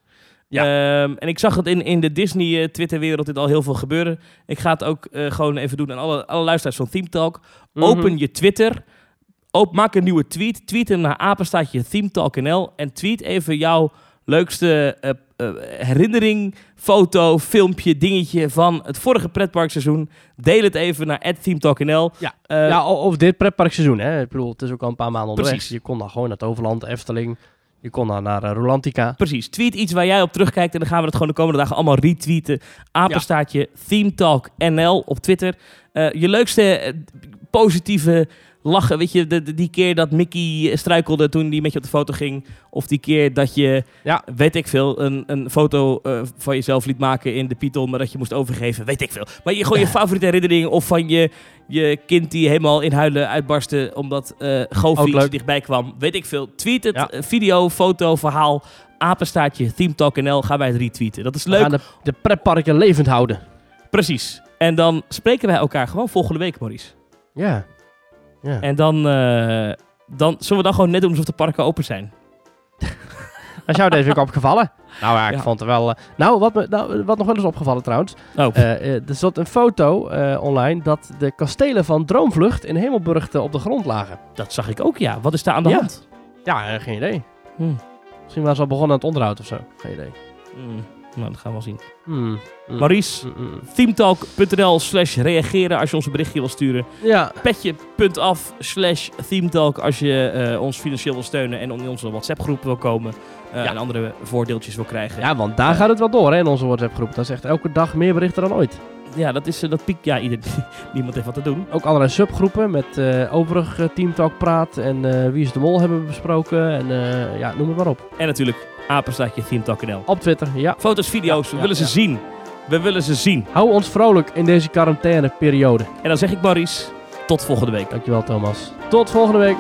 Ja. Ehm, en ik zag het in, in de Disney-Twitter-wereld dit al heel veel gebeuren. Ik ga het ook eh, gewoon even doen aan alle, alle luisteraars van Theme Talk. Open Mhm. je Twitter. Op, maak een nieuwe tweet. Tweet hem naar apenstaatje Theme Talk NL. En tweet even jouw leukste eh, eh, herinnering, foto, filmpje, dingetje van het vorige pretparkseizoen. Deel het even naar @themetalknl. Ja. Eh, ja, of dit pretparkseizoen. Hè. Ik bedoel, het is ook al een paar maanden onderweg. Precies. Je kon dan gewoon naar het Overland, Efteling. Je kon dan naar Rolantica. Precies. Tweet iets waar jij op terugkijkt. En dan gaan we het gewoon de komende dagen allemaal retweeten. Apenstaartje Theme Talk NL op Twitter. Je leukste positieve lachen. Weet je, de, de- die keer dat Mickey struikelde toen die met je op de foto ging. Of die keer dat je, Ja. weet ik veel, een, een foto eh, van jezelf liet maken in de Python. Maar dat je moest overgeven. Weet ik veel. Maar je, gewoon je favoriete herinnering. Of van je, je kind die helemaal in huilen uitbarstte. Omdat Ook Goofy dichtbij kwam. Weet ik veel. Tweet het. Ja. eh, video, foto, verhaal apenstaartje Theme Talk NL gaan wij het retweeten. Dat is We leuk. gaan de, de pretparken levend houden. Precies. En dan spreken wij elkaar gewoon volgende week, Maurice. Ja. Ja. En dan, eh, dan zullen we dan gewoon net doen alsof de parken open zijn. (laughs) Is jou deze week opgevallen? Nou ja, ik Ja. vond het wel... eh, nou, wat, me, nou, wat nog wel is opgevallen trouwens. Oh, eh, eh, er zat een foto eh, online dat de kastelen van Droomvlucht in Hemelburg eh, op de grond lagen. dat zag ik ook, ja. Wat is daar aan de Ja. hand? Ja, eh, geen idee. Hmm. Misschien waren ze al begonnen aan het onderhoud of zo. Geen idee. Hmm. Nou, dat gaan we wel zien. Hmm. Hmm. Maurice, Hmm, hmm. themetalk.nl slash reageren als je ons een berichtje wil sturen. Ja, Petje.af slash themetalk als je eh, ons financieel wil steunen en in onze WhatsApp groep wil komen. eh, Ja. En andere voordeeltjes wil krijgen. ja, want daar gaat het wel door hè, in onze WhatsApp-groep. Dat is echt elke dag meer berichten dan ooit. Ja, dat is eh, dat piekt. Ja, ieder, (laughs) niemand heeft wat te doen. Ook allerlei subgroepen met eh overig eh, Teamtalk Praat en Wie is de Mol hebben we besproken. En ja, noem het maar op. En natuurlijk apenstaatje themetalk.nl. Op Twitter, ja. Foto's, video's, Ja, we ja, willen ze zien. We willen ze zien. Hou ons vrolijk in deze quarantaineperiode. En dan zeg ik Maurice, tot volgende week. Dankjewel Thomas. Tot volgende week.